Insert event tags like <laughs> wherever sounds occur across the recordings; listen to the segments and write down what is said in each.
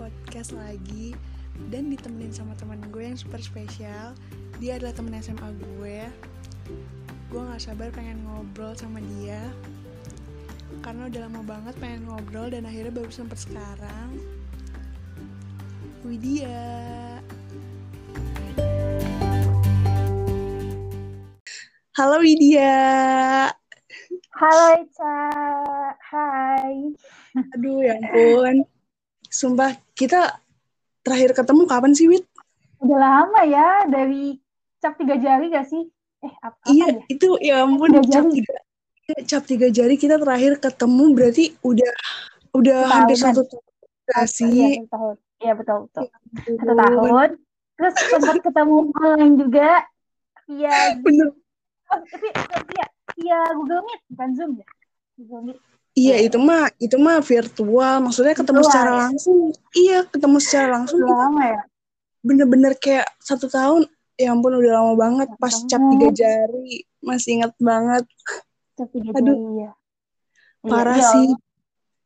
podcast lagi dan ditemenin sama teman gue yang super spesial. Dia adalah temen SMA gue. Gue gak sabar pengen ngobrol sama dia karena udah lama banget pengen ngobrol dan akhirnya baru sempet sekarang. Widya. Halo Widya. Halo Ica, hai. Aduh ya ampun. Sumpah, kita terakhir ketemu kapan sih, Wid? Udah lama ya, dari cap tiga jari gak sih? Eh, apa Iya, ya? itu ya ampun, Tiga cap tiga, cap tiga jari kita terakhir ketemu berarti udah udah Setahunan. hampir satu tahun Iya, tahun. Iya, betul, betul. Ya Satu tahun. Terus sempat ketemu online juga. Iya, Bener. oh, tapi iya, iya Google Meet, bukan Zoom ya? Google Meet. Iya, Iya. itu mah itu mah virtual. Maksudnya ketemu Virtual, secara langsung. Iya, ketemu secara langsung Udah lama ya? bener-bener kayak satu tahun. Ya ampun, udah lama banget. Lama Pas cap tiga jari, masih inget banget. Cap tiga Aduh. jari ya. Iya, Parah iya, sih.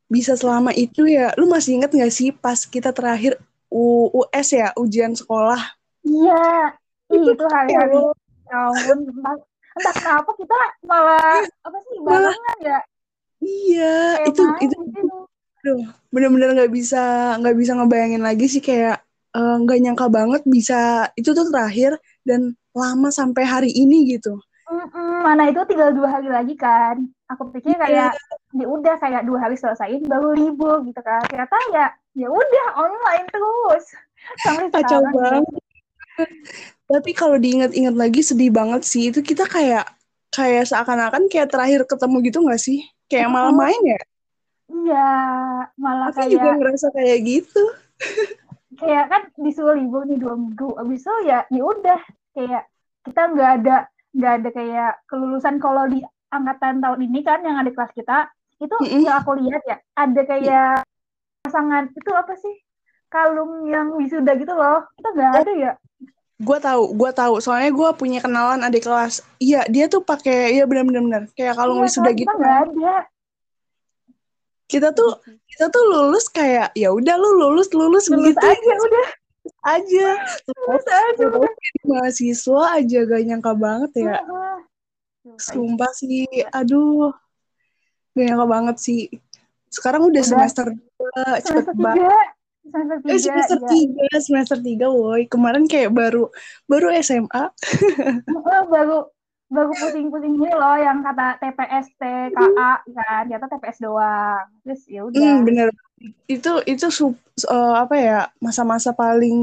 Bisa selama itu ya. Lu masih inget gak sih pas kita terakhir U- US ya, ujian sekolah? Iya, itu hari-hari. Ya ampun, entah, entah kenapa kita malah apa sih barengan ya? Iya, Kayak itu main itu gitu. aduh, bener-bener nggak bisa nggak bisa ngebayangin lagi sih kayak eh, nggak nyangka banget bisa itu tuh terakhir dan lama sampai hari ini gitu. Mm-mm, mana itu tinggal dua hari lagi kan? Aku pikir Iya. kayak ya udah kayak dua hari selesaiin baru libur gitu kan. Ternyata ya ya udah online terus <laughs> sampai Kacau sekarang. banget. Tapi kalau diingat-ingat lagi sedih banget sih itu kita kayak kayak seakan-akan kayak terakhir ketemu gitu nggak sih? Kayak malah main ya. Iya, malah Aku juga kayak ngerasa kayak gitu. kayak kan disuruh libur nih dua minggu. Abis itu ya ya udah kayak kita nggak ada nggak ada kayak kelulusan kalau di angkatan tahun ini kan yang ada kelas kita itu Mm-mm. yang aku lihat ya ada kayak pasangan itu apa sih kalung yang wisuda gitu loh kita nggak ada ya Gue tahu, gue tahu. Soalnya gue punya kenalan adik kelas. Iya, dia tuh pakai, iya benar-benar kayak kalung Iya, wisuda kan, gitu kan. ada Kita tuh kita tuh lulus kayak ya udah lu lulus lulus, lulus gitu aja udah aja. lulus aja udah mahasiswa aja gak nyangka banget ya. Sumpah sih, aduh. Gak nyangka banget sih. Sekarang udah, Udah. semester 2, cepet semester banget. tiga semester Eh, tiga semester ya. 3, semester 3, woi. Kemarin kayak baru baru SMA. <laughs> Baru baru pusing-pusing gini loh yang kata TPS TKA kan ternyata TPS doang terus ya udah Hmm, bener. Itu itu sup- eh, apa ya? Masa-masa paling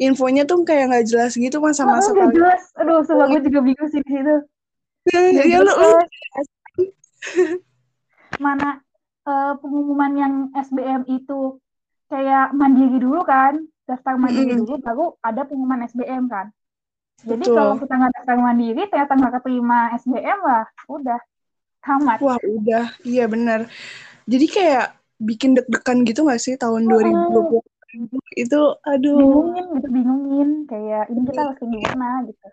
infonya tuh kayak nggak jelas gitu masa-masa nggak paling. jelas aduh sumpah gue juga bingung sih di situ ya lu, <laughs> mana eh, pengumuman yang SBM itu kayak mandiri dulu kan daftar mandiri Mm-mm. dulu baru ada pengumuman SBM kan jadi Betul. kalau kita nggak daftar mandiri ternyata nggak keterima SBM lah udah tamat Wah, udah. Iya, bener. Jadi kayak bikin deg-degan gitu gak sih tahun Heeh. 2020 itu aduh. bingungin gitu bingungin kayak ini kita harus gimana gitu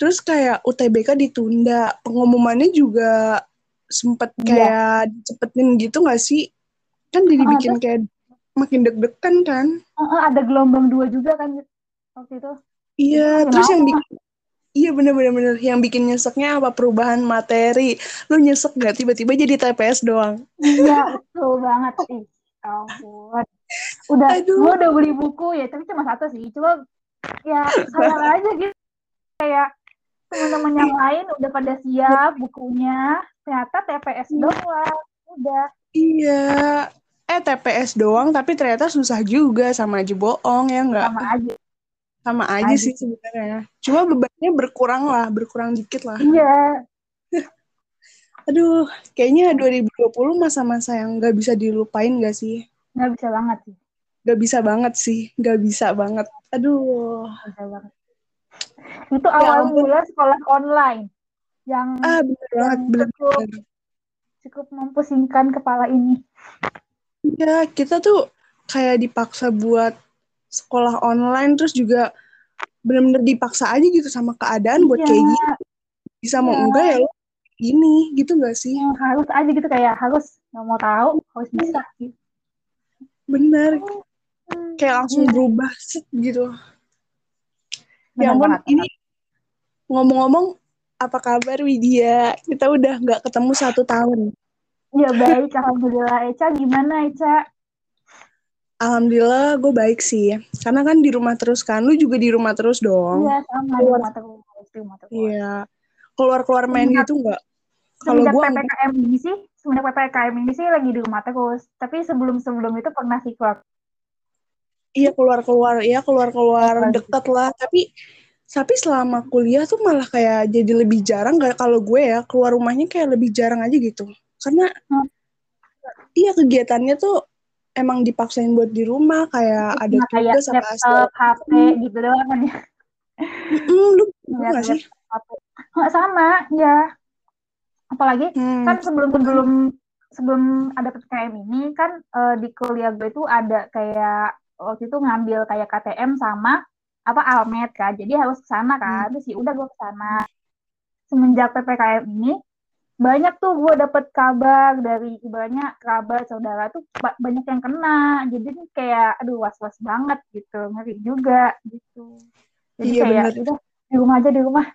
Terus kayak UTBK ditunda, pengumumannya juga sempet Iya. kayak dicepetin gitu gak sih? Kan jadi bikin kayak makin deg-degan kan? Heeh, ada gelombang dua juga kan waktu itu. Iya, terus yang bikin Iya bener-bener bener. Yang bikin nyeseknya apa perubahan materi. Lu nyesek gak tiba-tiba jadi TPS doang? iya betul banget sih. Ampun. Udah gue udah beli buku ya tapi cuma satu sih. Cuma ya sayang <laughs> aja gitu. Kayak teman-teman yang lain udah pada siap bukunya. Ternyata TPS doang. Udah. Iya. Eh TPS doang tapi ternyata susah juga sama aja bohong ya enggak? sama aja Sama aja aja sih sebenarnya. Cuma bebannya berkurang lah, berkurang dikit lah. iya <laughs> Aduh, kayaknya 2020 masa-masa yang nggak bisa dilupain gak sih? nggak bisa banget sih Gak bisa banget sih, gak bisa banget. Aduh. nggak bisa banget itu awal Ya ampun. mula sekolah online yang Ah bener banget, yang bener, cukup bener. cukup mempusingkan kepala ini Iya, kita tuh kayak dipaksa buat sekolah online terus juga bener-bener dipaksa aja gitu sama keadaan buat Iya. kayak gitu. Bisa mau Iya. enggak ya gini gitu gak sih? yang harus aja gitu kayak harus nggak mau tahu harus bisa gitu. Bener. kayak langsung Iya. berubah set gitu Bener ya ampun ini ngomong-ngomong apa kabar Widya kita udah nggak ketemu satu tahun Ya baik, alhamdulillah. Eca gimana Eca? Alhamdulillah gue baik sih karena kan di rumah terus kan lu juga di rumah terus dong Iya sama di rumah terus, di rumah terus. Iya. Keluar-keluar main gitu nggak? Kalau gua ppkm ini sih, semenjak ppkm ini sih lagi di rumah terus. Tapi sebelum sebelum itu pernah sih keluar. iya keluar-keluar, ya keluar-keluar Keluar. deket lah. Tapi tapi selama kuliah tuh malah kayak jadi lebih jarang. Gak kalau gue ya keluar rumahnya kayak lebih jarang aja gitu. Karena Hmm. iya kegiatannya tuh emang dipaksain buat di rumah kayak ada Cuma kayak tugas sama laptop, HP gitu doang kan ya. Mm, lu Lihat nggak sih? Nggak sama, ya. Apalagi Hmm. kan sebelum sebelum sebelum ada ppkm ini kan eh, di kuliah gue itu ada kayak waktu itu ngambil kayak KTM sama apa Almed kan jadi harus ke sana kan terus ya udah gue ke sana semenjak ppkm ini banyak tuh gue dapet kabar dari ibaratnya kerabat saudara tuh ba- banyak yang kena. Jadi kayak aduh was was banget gitu. Ngeri juga gitu. Jadi Iya, kayak bener. udah di rumah aja di rumah.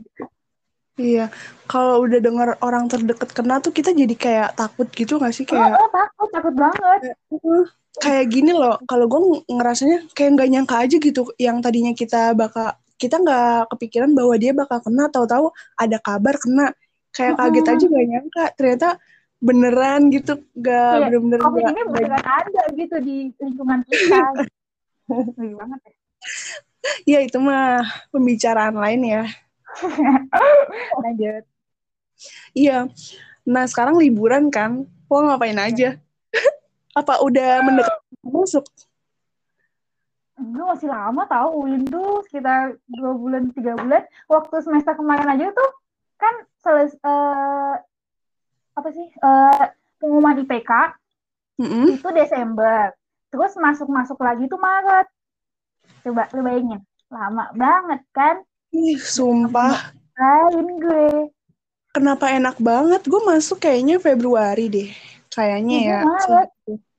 Iya. Kalau udah denger orang terdekat kena tuh kita jadi kayak takut gitu nggak sih? oh, Kayak oh, takut takut banget. Uh, kayak gini loh kalau gue ngerasanya kayak nggak nyangka aja gitu yang tadinya kita bakal kita nggak kepikiran bahwa dia bakal kena. Tahu-tahu ada kabar kena kayak kaget aja nggak nyangka ternyata beneran gitu. Nggak Iya, bener-bener COVID nggak ini beneran ada gitu di lingkungan kita. <laughs> Ngeri banget ya. ya itu mah pembicaraan lain ya. <laughs> Lanjut. iya. Nah sekarang liburan kan? Lo ngapain aja? <laughs> Apa udah mendekat masuk Gue masih lama tahu Windu sekitar dua bulan tiga bulan. Waktu semester kemarin aja tuh kan seles eh, apa sih eh, pengumuman IPK Mm-mm. itu Desember. Terus masuk masuk lagi tuh Maret. Coba lu bayangin, lama banget kan? Ih, sumpah Lain gue. kenapa enak banget gue masuk kayaknya Februari deh kayaknya Iya, ya Maret.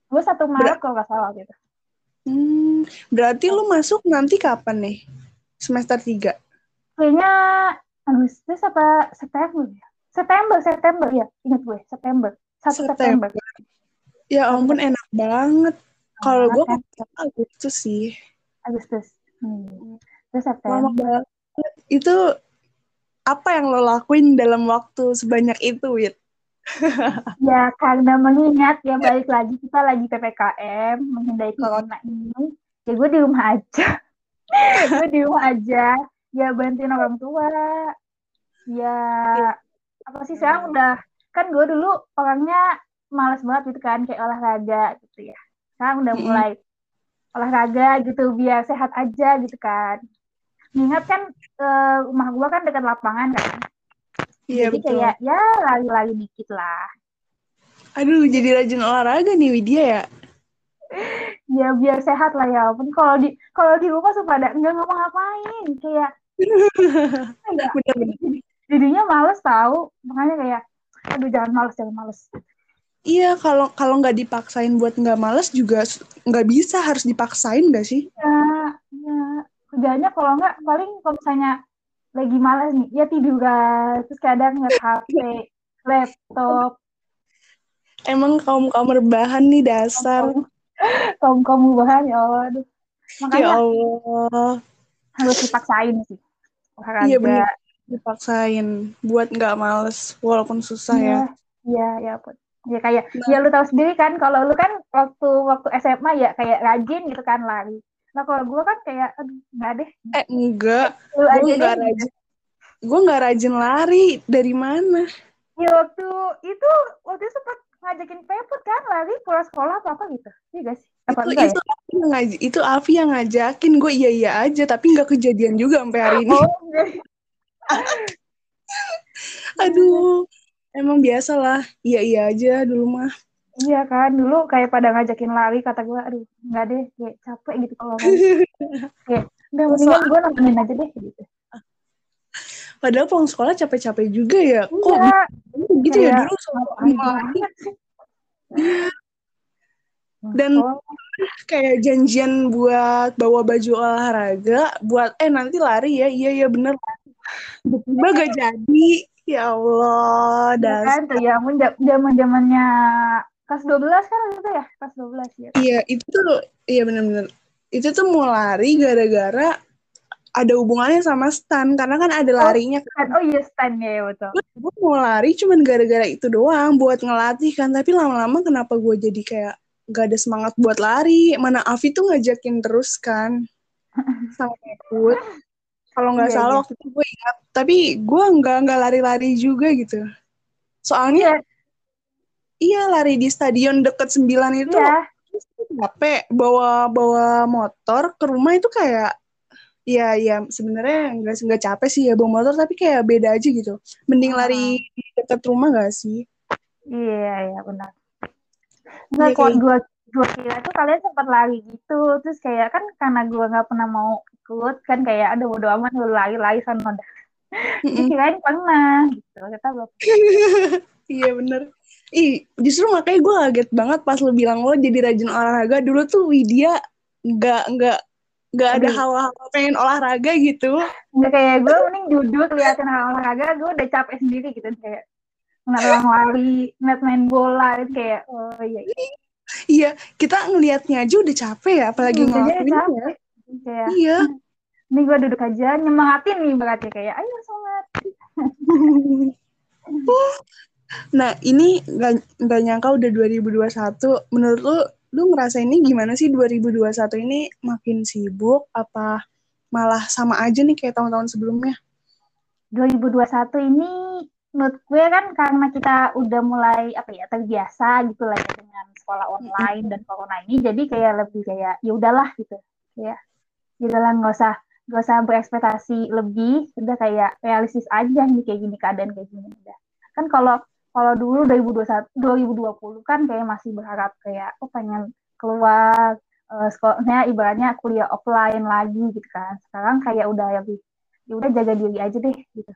Gue satu Maret kalau nggak salah gitu. Hmm, berarti lu masuk nanti kapan nih? Semester 3? kayaknya Agustus apa September ya? September, September ya, ingat gue, September. Satu September. September. Ya ampun enak banget. Kalau gue kan Agustus sih. Agustus. Hmm. Terus Lama September. banget. Itu apa yang lo lakuin dalam waktu sebanyak itu, Wit? <laughs> Ya karena mengingat ya balik lagi kita lagi PPKM menghindari corona ini. Ya gue di rumah aja. <laughs> gue di rumah aja. Ya bantuin orang tua. Ya apa sih sekarang udah kan gue dulu orangnya males banget gitu kan kayak olahraga gitu ya. Sekarang udah Mm-mm. mulai olahraga gitu biar sehat aja gitu kan. Mengingat kan eh, rumah gue kan dekat lapangan kan. Iya, Jadi betul. kayak ya lari-lari dikit lah. Aduh, jadi rajin olahraga nih Widya ya? <laughs> ya biar sehat lah ya ampun kalau di kalau di rumah suka pada nggak ngapa-ngapain kayak kayak <laughs> Bener-bener. jadinya males tahu makanya kayak aduh jangan males jangan males. Iya, kalau kalau nggak dipaksain buat nggak males juga nggak bisa, harus dipaksain nggak sih? ya ya kerjanya kalau nggak paling kalau misalnya lagi males nih ya tiduran terus kadang ngeliat <laughs> HP laptop. Emang kaum kaum rebahan nih dasar. kaum kaum bahan ya Allah. Aduh. Ya makanya Allah. harus dipaksain sih olahraga Iya bener dipaksain buat nggak males walaupun susah ya. Iya, iya, ya ampun. Ya kayak, Nah. ya lu tahu sendiri kan, kalau lu kan waktu waktu SMA ya kayak rajin gitu kan lari. Nah kalau gue kan kayak, aduh nggak deh, Eh enggak, gue nggak rajin. Gue nggak rajin lari. Dari mana? Ya waktu itu, waktu itu sempat ngajakin Peput kan lari pulang sekolah apa apa gitu. Iya gak sih? Apa itu itu Afi yang ngaj- itu Afi yang ngajakin gue iya iya aja tapi nggak kejadian juga sampai hari ya? ini. Oh, enggak. <laughs> Aduh, emang biasa lah. Iya iya aja dulu mah. Iya kan, dulu kayak pada ngajakin lari, kata gue, aduh nggak deh, kayak capek gitu kalau lari. <laughs> kayak, udah mendingan gue nemenin aja deh gitu. Padahal pulang sekolah capek-capek juga ya. Kok Iya, gitu ya dulu sama ngapain lari? sih. Dan Oh, kayak janjian buat bawa baju olahraga buat eh nanti lari ya. Iya iya bener. Tiba gak jadi. Ya Allah iya das kan? tuh ya zaman zamannya kelas 12 kan itu ya? Kelas 12 ya iya. Itu tuh iya bener-bener itu tuh mau lari gara-gara ada hubungannya sama stan karena kan ada Oh. larinya kan. oh iya stand ya betul. Gue mau lari cuman gara-gara itu doang buat ngelatih kan. Tapi lama-lama kenapa gue jadi kayak gak ada semangat buat lari mana Avi tuh ngajakin terus kan <laughs> sama ikut kalau nggak Iya, salah iya. waktu itu gue ingat tapi gue nggak nggak lari-lari juga gitu soalnya iya lari di stadion deket sembilan itu iya capek bawa bawa motor ke rumah itu kayak Iya, iya. Sebenarnya nggak nggak capek sih ya bawa motor, tapi kayak beda aja gitu. Mending lari di dekat rumah gak sih? iya iya benar Enggak kok dua dua kira tuh kalian sempat lari gitu terus kayak kan karena gue nggak pernah mau ikut kan kayak ada bodo amat lu lari-lari sana dah Jadi Mm-mm. kirain pernah gitu kita belum <laughs> Iya bener. Ih, justru makanya gue kaget banget pas lo bilang lo jadi rajin olahraga. Dulu tuh Widya nggak nggak nggak ada Aduh. hawa-hawa pengen olahraga gitu. nggak kayak gue mending duduk liatin hal olahraga gue udah capek sendiri gitu kayak ngeliat orang lari ngeliat main bola itu kayak oh iya iya Iya, kita ngelihatnya aja udah capek ya, apalagi Hmm, ngelakuinnya. kayak Iya. ini gue duduk aja nyemangatin nih berarti kayak ayo semangat <laughs> Nah, ini nggak nggak nyangka udah 2021. Menurut lu, lu ngerasa ini gimana sih 2021 ini makin sibuk apa malah sama aja nih kayak tahun-tahun sebelumnya? 2021 ini menurut gue kan karena kita udah mulai apa ya terbiasa gitu lah ya dengan sekolah online dan corona ini jadi kayak lebih kayak ya udahlah gitu. Ya udahlah nggak usah nggak usah berekspektasi lebih udah kayak realistis aja nih kayak gini keadaan kayak gini udah. Kan kalau kalau dulu 2021 2020 kan kayak masih berharap kayak oh pengen keluar eh, sekolahnya ibaratnya kuliah offline lagi gitu kan. Sekarang kayak udah lebih ya udah jaga diri aja deh gitu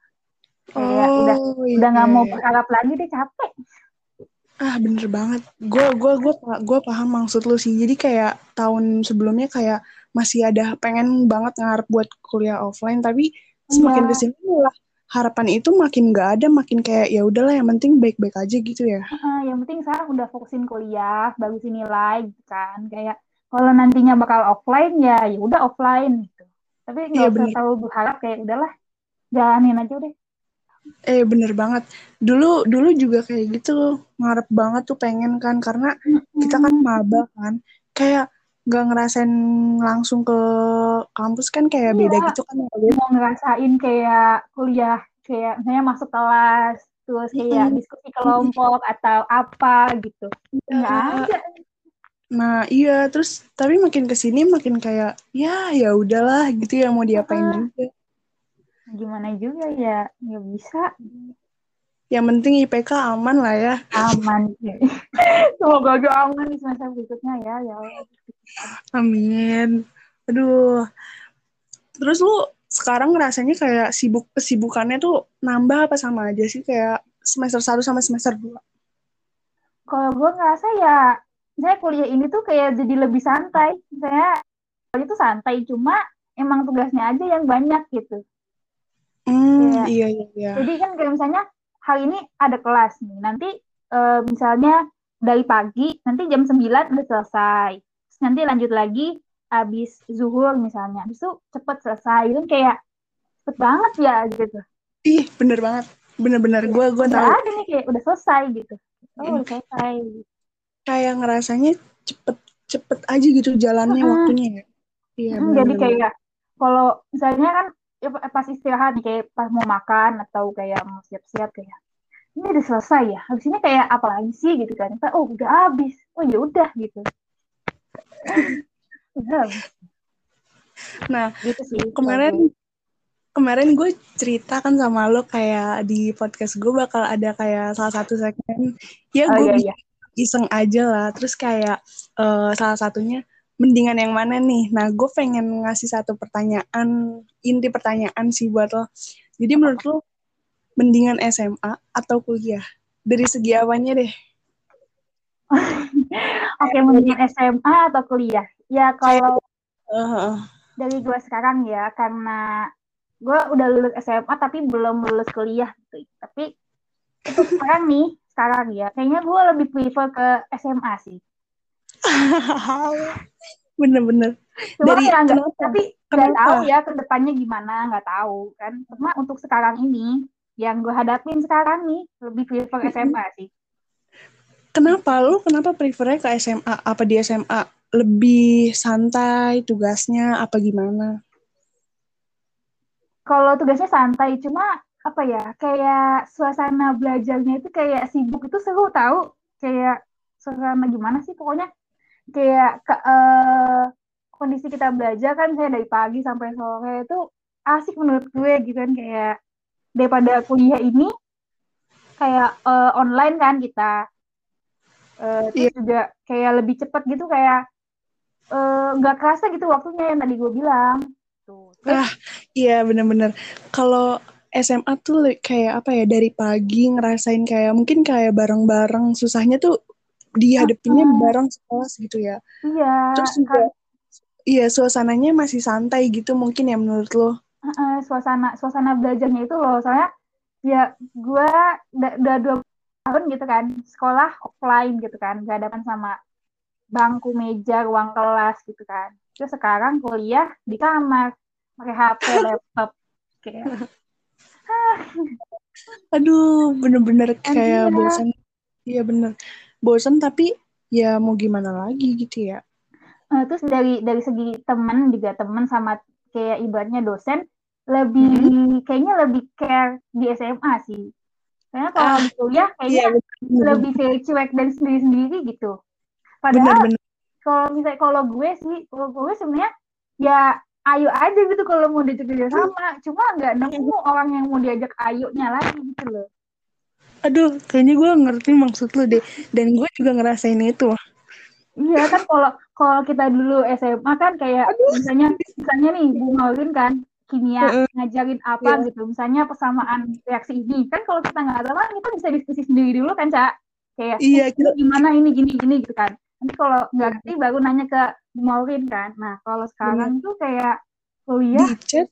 kayak udah iya, udah nggak iya, mau berharap lagi deh capek Ah, bener banget. Gue gua, gua, gua paham maksud lu sih. Jadi kayak tahun sebelumnya kayak masih ada pengen banget ngarep buat kuliah offline, tapi semakin Iya. ke sini malah harapan itu makin gak ada, makin kayak ya udahlah yang penting baik-baik aja gitu ya. Heeh, yang penting sekarang udah fokusin kuliah bagusin nilai gitu kan kayak kalau nantinya bakal offline ya ya udah offline gitu tapi nggak Iya, usah bener. terlalu berharap kayak udahlah jalanin aja deh Eh bener banget. Dulu dulu juga kayak gitu ngarep banget tuh pengen kan karena kita kan maba kan. Kayak nggak ngerasain langsung ke kampus kan kayak beda Iya. gitu kan mau ngerasain kayak kuliah kayak misalnya masuk kelas terus kayak Mm-mm. diskusi kelompok atau apa gitu nggak ada Nah iya terus tapi makin ke sini makin kayak ya ya udahlah gitu ya mau diapain Ah. juga. Gimana juga ya nggak bisa Yang penting IPK aman lah ya. aman <laughs> semoga aja aman di semester berikutnya ya ya. Amin. Aduh. Terus lu sekarang rasanya kayak sibuk kesibukannya tuh nambah apa sama aja sih kayak semester 1 sama semester 2? kalau gue ngerasa ya saya kuliah ini tuh kayak jadi lebih santai saya itu santai cuma emang tugasnya aja yang banyak gitu Hmm, Iya. iya iya jadi kan kayak misalnya hari ini ada kelas nih nanti eh, misalnya dari pagi nanti jam 9 udah selesai Terus nanti lanjut lagi habis zuhur misalnya habis itu cepet selesai itu kayak cepet banget ya gitu Ih, bener banget. Bener-bener gue gue tahu ada nih kayak udah selesai gitu oh Mm. udah selesai kayak ngerasanya cepet cepet aja gitu jalannya Mm-mm. waktunya ya. Iya, Hmm, jadi kayak kalau misalnya kan ya, pas istirahat kayak pas mau makan atau kayak mau siap-siap kayak ini udah selesai ya? Habis ini kayak apa lagi sih? Gitu kan. Oh udah habis. Oh ya udah gitu. <laughs> Udah habis. Nah, gitu sih kemarin kemarin gue cerita kan sama lo kayak di podcast gue bakal ada kayak salah satu segmen. Ya oh gue iya iya. iseng aja lah. Terus kayak eh, salah satunya mendingan yang mana nih nah gue pengen ngasih satu pertanyaan inti pertanyaan sih buat lo jadi menurut lo mendingan SMA atau kuliah dari segi apanya deh <laughs> Oke, mendingan SMA atau kuliah? Ya kalau Uh, dari gue sekarang ya, karena gue udah lulus SMA tapi belum lulus kuliah gitu. Tapi untuk sekarang nih, sekarang ya, kayaknya gue lebih prefer ke SMA sih. <laughs> Bener-bener. Cuma Dari- ya tapi nggak tahu ya ke depannya gimana, nggak tahu kan. Cuma untuk sekarang ini, yang gue hadapin sekarang nih, lebih prefer SMA sih. Kenapa lu kenapa prefernya ke SMA? Apa di SMA lebih santai tugasnya apa gimana? kalau tugasnya santai cuma apa ya kayak suasana belajarnya itu kayak sibuk itu seru tahu kayak suasana gimana sih pokoknya kayak ke, eh, kondisi kita belajar kan saya dari pagi sampai sore itu asik menurut gue gitu kan kayak daripada kuliah ini kayak eh, online kan kita Eh, terus Iya. juga kayak lebih cepat gitu kayak eh, nggak kerasa gitu waktunya yang tadi gue bilang tuh Ah, iya bener-bener. Kalau SMA tuh kayak apa ya dari pagi ngerasain kayak mungkin kayak bareng-bareng susahnya tuh dihadapinnya Ah. bareng sekelas gitu ya. iya Terus juga kan iya suasananya masih santai gitu mungkin ya menurut lo. Heeh, suasana suasana belajarnya itu loh soalnya ya gue udah, dua tahun gitu kan sekolah offline gitu kan gak hadapan sama bangku meja ruang kelas gitu kan terus sekarang kuliah di kamar pakai HP <laughs> laptop kayak Aduh, bener-bener kayak bosan. Iya bener. Bosan tapi ya mau gimana lagi gitu ya. Eh, terus dari dari segi temen juga temen sama kayak ibaratnya dosen lebih kayaknya lebih care di SMA sih. Karena kalau Ah, di kuliah kayaknya Iya bener. lebih kayak cuek dan sendiri-sendiri gitu. Padahal kalau misalnya kalau gue sih kalau gue sebenarnya ya ayo aja gitu kalau mau diajak kerja sama cuma nggak nemu orang yang mau diajak ayonya lagi gitu loh Aduh, kayaknya gue ngerti maksud lo deh. Dan gue juga ngerasain itu. iya kan kalau kalau kita dulu SMA kan kayak misalnya misalnya nih Bu Maulin kan kimia Heeh. ngajarin apa Iya. gitu misalnya persamaan reaksi ini kan kalau kita nggak tahu kan kita bisa diskusi sendiri dulu kan cak kayak Iya, ini kita gimana ini gini gini gitu kan nanti kalau nggak ngerti baru nanya ke Bu Maulin kan nah kalau sekarang tuh kayak kuliah di chat.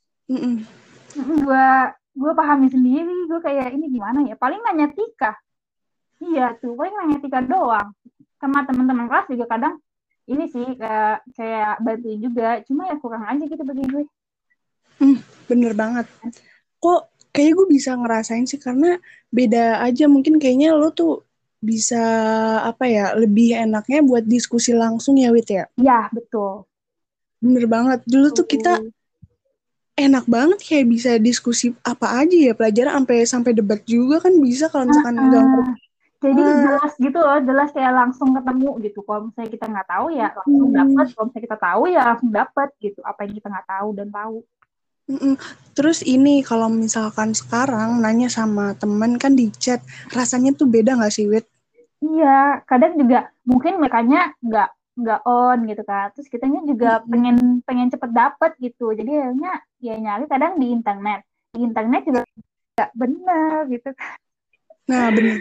gue gue pahami sendiri gue kayak ini gimana ya? Paling nanya Tika. Iya tuh paling nanya Tika doang. Sama teman-teman kelas juga kadang ini sih kayak kayak bantuin juga cuma ya kurang aja gitu bagi gue. Bener banget. Kok kayak gue bisa ngerasain sih karena beda aja. Mungkin kayaknya lo tuh bisa apa ya lebih enaknya buat diskusi langsung ya Wit ya. ya betul. Bener banget. Dulu tuh kita enak banget kayak bisa diskusi apa aja ya pelajaran sampai sampai debat juga kan bisa kalau misalkan Ah, nggak ngerti. jadi Ah. jelas gitu loh jelas kayak langsung ketemu gitu kalau misalnya kita nggak tahu ya langsung Hmm. dapet kalau misalnya kita tahu ya langsung dapet gitu apa yang kita nggak tahu dan tahu Mm-mm. Terus ini kalau misalkan sekarang nanya sama temen kan di chat rasanya tuh beda nggak sih Wit? Iya, kadang juga mungkin mereka-nya nggak nggak on gitu kan. Terus kitanya juga Mm-mm. pengen pengen cepet dapet gitu. Jadi akhirnya ya nyari kadang di internet. Di internet juga nggak bener gitu. Nah bener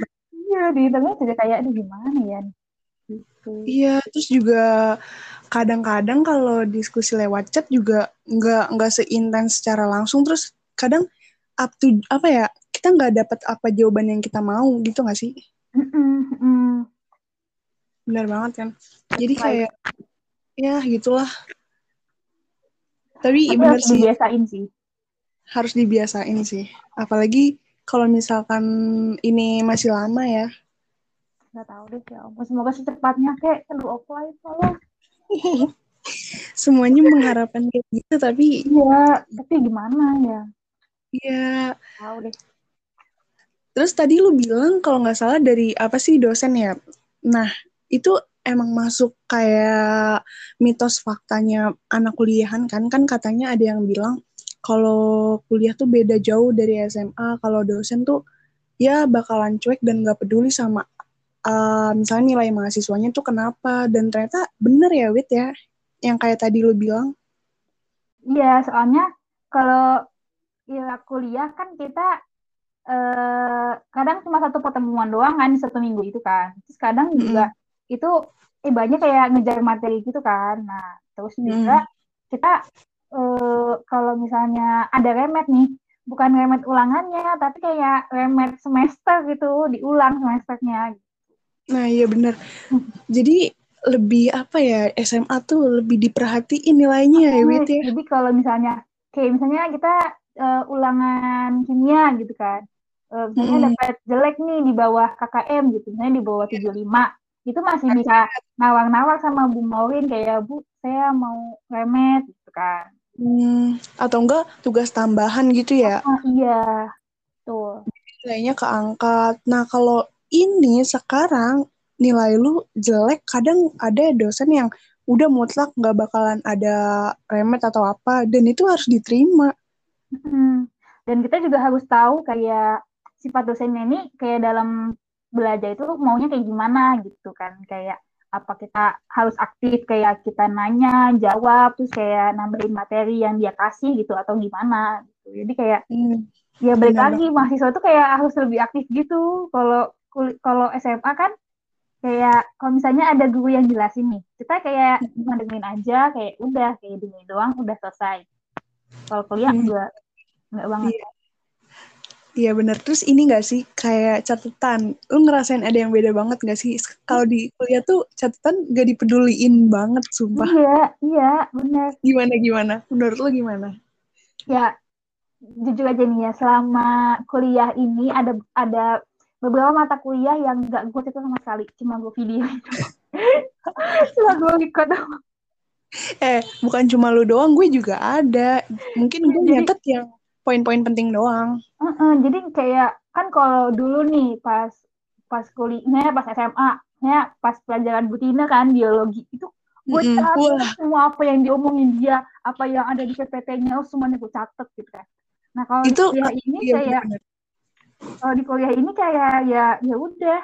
Iya, di internet juga kayak aduh gimana ya gitu. Iya, terus juga kadang-kadang kalau diskusi lewat chat juga nggak nggak seintens secara langsung. Terus kadang up to apa ya kita nggak dapat apa jawaban yang kita mau gitu nggak sih? Mm-mm, mm. Benar banget kan? Jadi kayak ya gitulah. Tapi Tapi bener harus sih dibiasain sih. harus dibiasain sih. Apalagi kalau misalkan ini masih lama ya. Nggak tahu deh ya ampun. Semoga secepatnya kayak aduh offline tolong. <laughs> Semuanya mengharapkan kayak gitu tapi Iya, tapi gimana ya? ya Tahu deh. Terus tadi lu bilang kalau nggak salah dari apa sih dosen ya? Nah, itu emang masuk kayak mitos faktanya anak kuliahan kan? Kan katanya ada yang bilang kalau kuliah tuh beda jauh dari SMA. Kalau dosen tuh ya bakalan cuek dan nggak peduli sama uh, misalnya nilai mahasiswanya tuh kenapa. Dan ternyata bener ya Wit ya, yang kayak tadi lu bilang. Iya, soalnya kalau ya kuliah kan kita eh, kadang cuma satu pertemuan doang kan di satu minggu itu kan. Terus kadang juga itu eh banyak kayak ngejar materi gitu kan nah terus juga Hmm. kita eh, kalau misalnya ada remet nih bukan remet ulangannya tapi kayak remet semester gitu diulang semesternya Nah, iya bener. <laughs> Jadi lebih apa ya, SMA tuh lebih diperhatiin nilainya ya, Wit ya. jadi kalau misalnya kayak misalnya kita eh, ulangan kimia gitu kan Eh, misalnya Mm-mm. dapat jelek nih di bawah KKM gitu misalnya di bawah 75 itu masih bisa nawar-nawar sama Bu Maureen kayak Bu saya mau remet gitu kan Hmm, atau enggak tugas tambahan gitu ya, oh iya tuh nilainya keangkat. Nah, kalau ini sekarang nilai lu jelek, kadang ada dosen yang udah mutlak nggak bakalan ada remet atau apa, dan itu harus diterima. Mm. Dan kita juga harus tahu kayak sifat dosennya ini kayak dalam belajar itu maunya kayak gimana gitu kan. Kayak apa kita harus aktif kayak kita nanya, jawab, terus kayak nambahin materi yang dia kasih gitu atau gimana gitu. Jadi kayak Hmm, ya balik benar lagi mahasiswa tuh kayak harus lebih aktif gitu. Kalau kalau SMA kan kayak kalau misalnya ada guru yang jelasin nih, kita kayak cuma dengerin aja, kayak udah kayak dengerin doang, udah selesai. Kalau kuliah Hmm. enggak, enggak banget. Iya, iya bener. Terus ini nggak sih kayak catatan, lu ngerasain ada yang beda banget nggak sih? Kalau di kuliah tuh catatan gak dipeduliin banget, sumpah. Iya, iya, benar. Gimana gimana? Menurut lu gimana? Ya, jujur aja nih ya, selama kuliah ini ada ada beberapa mata kuliah yang nggak gue catat sama sekali, cuma gue video itu. <laughs> cuma gue doang. Eh, bukan cuma lu doang, gue juga ada. Mungkin gue nyatet yang poin-poin penting doang. Heeh, jadi kayak kan kalau dulu nih pas pas kuliah, pas SMA, ya pas pelajaran butina kan biologi itu gue Mm-mm. catat Wah. semua apa yang diomongin dia, apa yang ada di PPT-nya, oh, semuanya gue catet gitu kan. Nah kalau di Itu kuliah ini iya kayak bener, kalau di kuliah ini kayak ya ya udah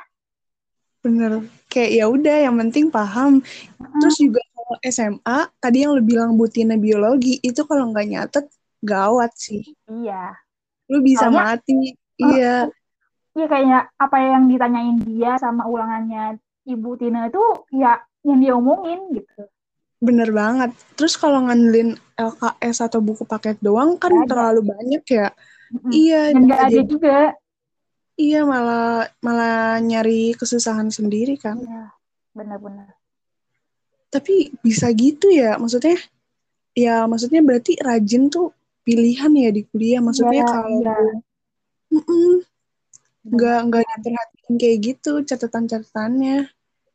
bener. Kayak ya udah, yang penting paham. Terus juga kalau SMA, tadi yang lu bilang butina biologi, itu kalau nggak nyatet, gawat sih. iya Lu bisa Soalnya- mati. Oh, <laughs> Iya. iya kayak apa yang ditanyain dia sama ulangannya Ibu Tina itu ya yang dia omongin gitu Bener banget. Terus kalau ngandelin LKS atau buku paket doang kan ada. terlalu banyak ya. Mm-mm. Iya, dan nggak ada jadi- juga iya malah malah nyari kesusahan sendiri kan. iya benar-benar Tapi bisa gitu ya, maksudnya ya maksudnya berarti rajin tuh pilihan ya di kuliah. Maksudnya Iya, kalau. Mm-mm, nggak nggak diperhatiin kayak gitu catatan-catatannya.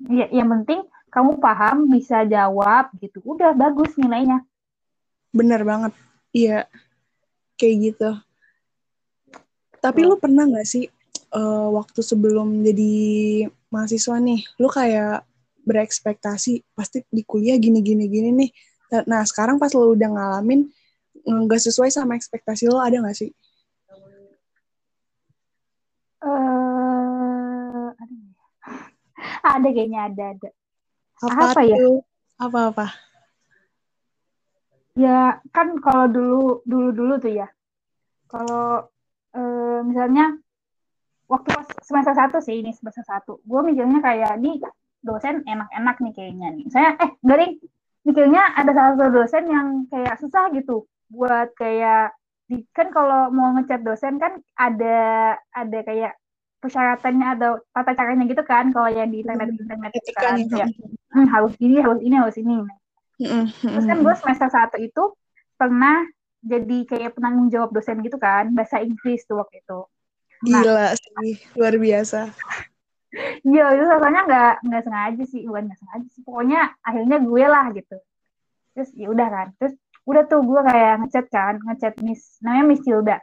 ya yang penting kamu paham bisa jawab gitu udah bagus nilainya Bener banget. Iya, kayak gitu. Tapi lu pernah nggak sih eh, waktu sebelum jadi mahasiswa nih, lu kayak berekspektasi pasti di kuliah gini-gini gini nih. Nah sekarang pas lu udah ngalamin nggak sesuai sama ekspektasi lo ada nggak sih? eh aduh. <laughs> ada kayaknya ada ada Apa, Apa ya? Apa-apa? ya kan kalau dulu dulu dulu tuh ya kalau eh, misalnya waktu pas semester satu sih ini semester satu gue mikirnya kayak nih dosen enak-enak nih kayaknya nih saya eh enggak ding mikirnya ada salah satu dosen yang kayak susah gitu buat kayak di, kan kalau mau ngechat dosen kan ada ada kayak persyaratannya atau tata caranya gitu kan kalau yang di internet internet itu kan Etikanya. kayak hmm, harus ini harus ini harus ini Mm-mm, Terus kan gue semester satu itu pernah jadi kayak penanggung jawab dosen gitu kan, bahasa Inggris tuh waktu itu. Nah. Gila sih, luar biasa. Iya itu rasanya nggak nggak sengaja sih, bukan nggak sengaja sih. Pokoknya akhirnya gue lah gitu. Terus ya udah kan, terus udah tuh gue kayak ngechat kan, ngechat Miss, namanya Miss Hilda.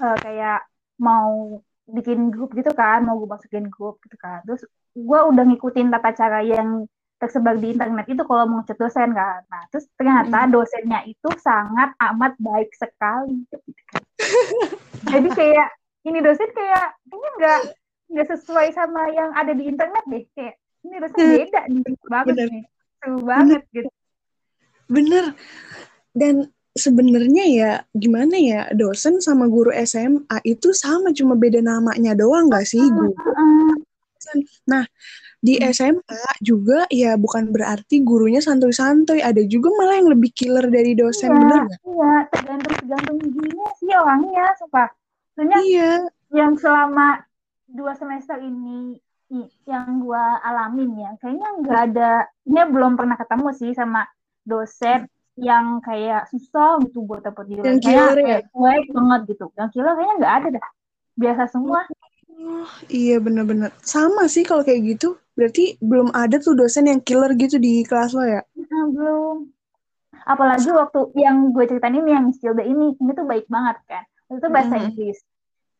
Eh, kayak mau bikin grup gitu kan, mau gue masukin grup gitu kan. Terus gue udah ngikutin tata cara yang tersebar di internet itu kalau mau ngechat dosen kan. Nah, terus ternyata dosennya itu sangat amat baik sekali. Jadi kayak ini dosen kayak kayaknya nggak nggak sesuai sama yang ada di internet deh. Kayak ini dosen <laughs> beda nih, bagus Bener. nih, seru banget <laughs> gitu. Bener. Dan sebenarnya ya gimana ya dosen sama guru SMA itu sama cuma beda namanya doang nggak sih guru. Nah di Hmm. SMA juga ya bukan berarti gurunya santuy-santuy, ada juga malah yang lebih killer dari dosen, Iya, bener gak? iya, tergantung tergantung gini sih orangnya, sumpah. Soalnya Iya, yang selama dua semester ini yang gua alamin ya, kayaknya nggak ada, ini belum pernah ketemu sih sama dosen yang kayak susah gitu buat dapet di Yang Kayak killer ya? cuek banget gitu. Yang killer kayaknya nggak ada dah. Biasa semua. Oh, iya bener-bener. Sama sih kalau kayak gitu. Berarti belum ada tuh dosen yang killer gitu di kelas lo ya? Nah, belum. Apalagi waktu yang gue ceritain ini yang Miss Hilda ini, ini tuh baik banget kan. Itu bahasa Mm-mm. Inggris.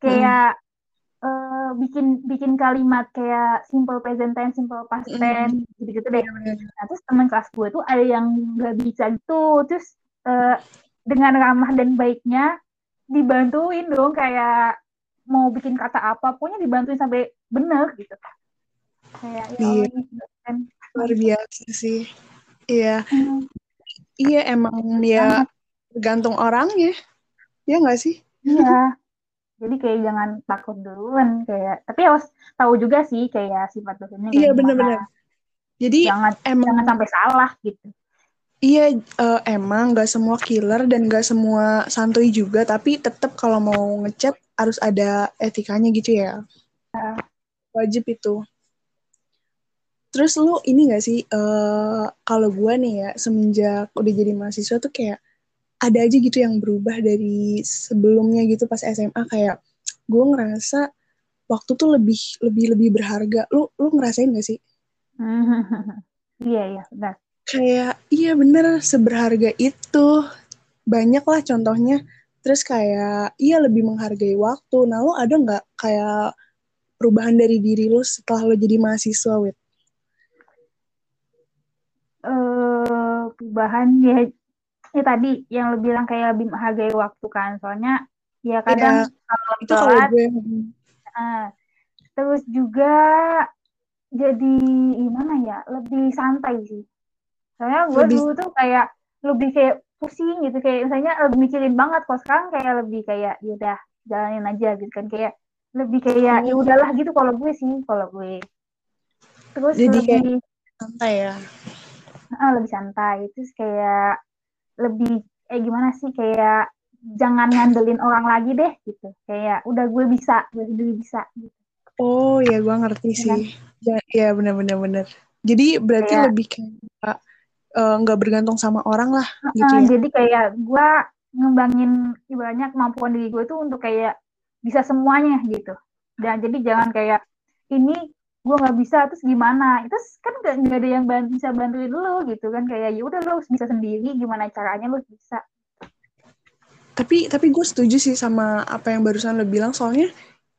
Kayak eh, bikin bikin kalimat kayak simple present tense, simple past tense, gitu-gitu deh. Nah, terus teman kelas gue tuh ada yang nggak bisa gitu. Terus eh, dengan ramah dan baiknya dibantuin dong kayak mau bikin kata apa, pokoknya dibantuin sampai bener gitu. Kayak ya Iya. Allah, ini dosen. Luar biasa sih. Iya, Hmm, iya emang ya tergantung orangnya. Ya nggak sih? Iya. Jadi kayak jangan takut duluan kayak tapi harus tahu juga sih kayak sifat dosennya Iya gimana. bener-bener. Jadi Jangan emang jangan sampai salah gitu. iya eh, emang nggak semua killer dan nggak semua santuy juga. Tapi tetap kalau mau ngechat harus ada etikanya gitu ya. Wajib itu. Terus lu ini gak sih, eh kalau gue nih ya, semenjak udah jadi mahasiswa tuh kayak ada aja gitu yang berubah dari sebelumnya gitu pas SMA kayak gue ngerasa waktu tuh lebih lebih lebih berharga. Lu lu ngerasain gak sih? <laughs> Iya iya benar. Kayak iya bener seberharga itu. Banyak lah contohnya. Terus kayak iya lebih menghargai waktu. Nah lu ada nggak kayak perubahan dari diri lu setelah lu jadi mahasiswa, Wit? Eh perubahan ya ya tadi yang lu bilang kayak lebih menghargai waktu kan. Soalnya ya kadang kalau Itu kalau telat gue ah, terus juga jadi gimana ya lebih santai sih. Soalnya gue Lebih- dulu tuh kayak lebih kayak pusing gitu kayak misalnya lebih mikirin banget kalau sekarang kayak lebih kayak ya udah jalanin aja gitu kan kayak lebih kayak ya Oh. udahlah gitu kalau gue sih kalau gue terus Jadi kayak- lebih santai ya. ah, lebih santai terus kayak lebih eh gimana sih kayak jangan ngandelin orang lagi deh gitu kayak udah gue bisa gue sendiri bisa gitu. Oh ya gue ngerti Iya sih. Ya, ya benar-benar benar. Jadi berarti Kayak- lebih kayak eh, nggak bergantung sama orang lah gitu ya. jadi kayak gue ngembangin ibaratnya kemampuan diri gue tuh untuk kayak bisa semuanya gitu. Dan jadi jangan kayak ini gue nggak bisa terus gimana? Itu kan nggak nggak ada yang ban- bisa bantuin lu gitu kan kayak ya udah lu bisa sendiri gimana caranya lu bisa. Tapi tapi gue setuju sih sama apa yang barusan lo bilang soalnya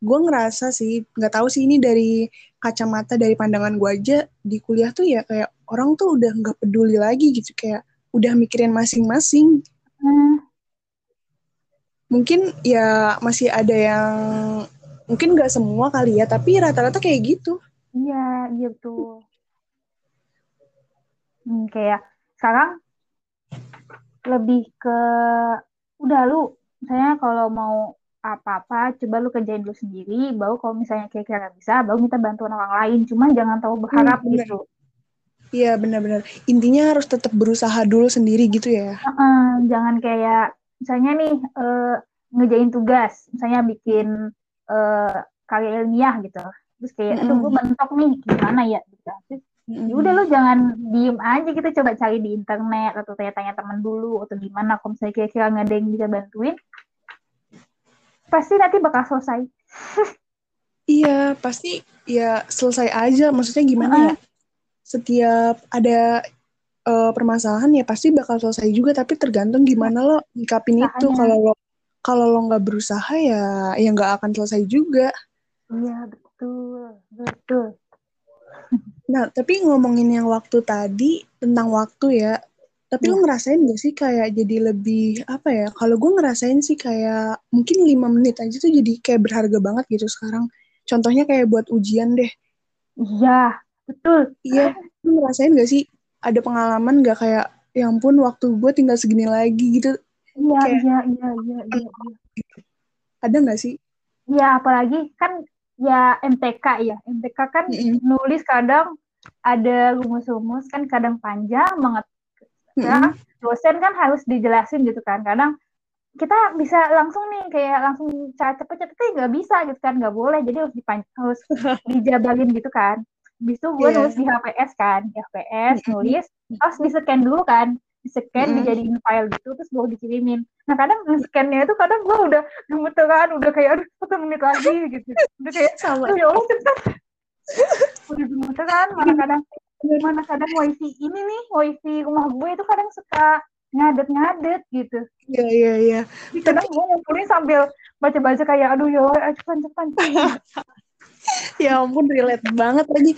gue ngerasa sih nggak tahu sih ini dari kacamata dari pandangan gue aja di kuliah tuh ya kayak orang tuh udah nggak peduli lagi gitu kayak udah mikirin masing-masing. Hmm, Mungkin ya masih ada yang mungkin nggak semua kali ya tapi rata-rata kayak gitu. Iya iya betul. Hmm, kayak sekarang lebih ke udah lu misalnya kalau mau apa-apa coba lu kerjain dulu sendiri baru kalau misalnya kira-kira nggak bisa baru minta bantuan orang lain cuman jangan tahu berharap Hmm, bener. gitu Iya benar-benar. Intinya harus tetap berusaha dulu sendiri gitu ya. Heeh, jangan kayak misalnya nih eh, ngerjain tugas misalnya bikin eh, karya ilmiah gitu terus kayak aduh gue mentok nih gimana ya gitu terus ya udah lu jangan diem aja gitu coba cari di internet atau tanya-tanya teman dulu atau gimana kalau misalnya kira-kira nggak ada yang bisa bantuin pasti nanti bakal selesai <laughs> Iya, pasti ya selesai aja. Maksudnya gimana ya? Setiap ada eh, permasalahan ya pasti bakal selesai juga. Tapi tergantung gimana lo ngikapin itu. Kalau lo kalau lo nggak berusaha ya ya nggak akan selesai juga. iya betul betul Nah, tapi ngomongin yang waktu tadi tentang waktu ya. Tapi lo ngerasain gak sih kayak jadi lebih apa ya? Kalau gue ngerasain sih kayak mungkin lima menit aja tuh jadi kayak berharga banget gitu sekarang. Contohnya kayak buat ujian deh. iya betul Iya, lu ngerasain gak sih ada pengalaman gak kayak, ya ampun waktu gue tinggal segini lagi gitu, iya iya iya iya iya iya. ada gak sih? Iya, apalagi kan ya MTK ya MTK kan Mm -mm. nulis kadang ada rumus-rumus kan kadang panjang banget. Ya dosen kan harus dijelasin gitu kan. Kadang kita bisa langsung nih kayak langsung cara cepet-cepet nggak bisa gitu kan nggak boleh. Jadi harus dipan harus <laughs> dijabarin gitu kan. Habis itu gue Iya. nulis di HPS kan. Di HPS nulis terus di scan dulu kan di scan Mm-mm. dijadiin file gitu terus baru dikirimin. Nah kadang scan-nya itu kadang gue udah gemeteran udah kayak aduh satu menit lagi gitu. Udah kayak sama ya Allah cepet udah gemeteran mana kadang mana kadang wifi ini nih wifi rumah gue itu kadang suka ngadet-ngadet gitu. Iya iya iya. Kadang gue ngumpulin sambil baca-baca kayak aduh ya Allah, cepetan cepetan <laughs> ya ampun relate banget lagi.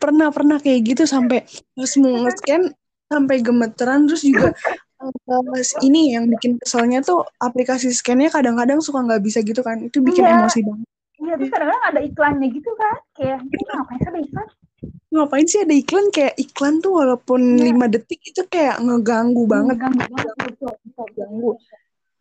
Pernah pernah kayak gitu sampai pas mau nge-scan sampai gemeteran terus juga <laughs> eh, ini yang bikin keselnya tuh aplikasi scan-nya kadang-kadang suka nggak bisa gitu kan. Itu bikin Iya. emosi banget. Iya terus kadang-kadang ada iklannya gitu kan. Kayak ini ngapain sih ada iklan? Ngapain sih ada iklan? Kayak iklan tuh walaupun Iya. lima detik itu kayak ngeganggu banget. ganggu banget betul betul. Ganggu.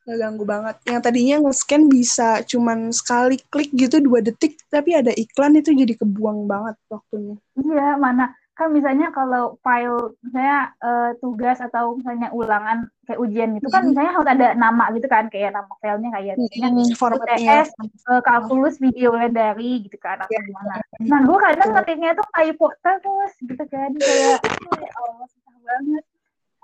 ngeganggu banget. Yang tadinya nge-scan bisa cuman sekali klik gitu dua detik tapi ada iklan itu jadi kebuang banget waktunya. Iya mana kan misalnya kalau file misalnya eh, tugas atau misalnya ulangan kayak ujian itu kan Mhm. misalnya harus ada nama gitu kan kayak nama filenya kayak misalnya Hmm, formatnya UTS eh, kalkulus video dari gitu kan atau Iya. gimana. Nah gue kadang ngetiknya tuh typo terus gitu kan kayak "Oh, ya Allah susah banget.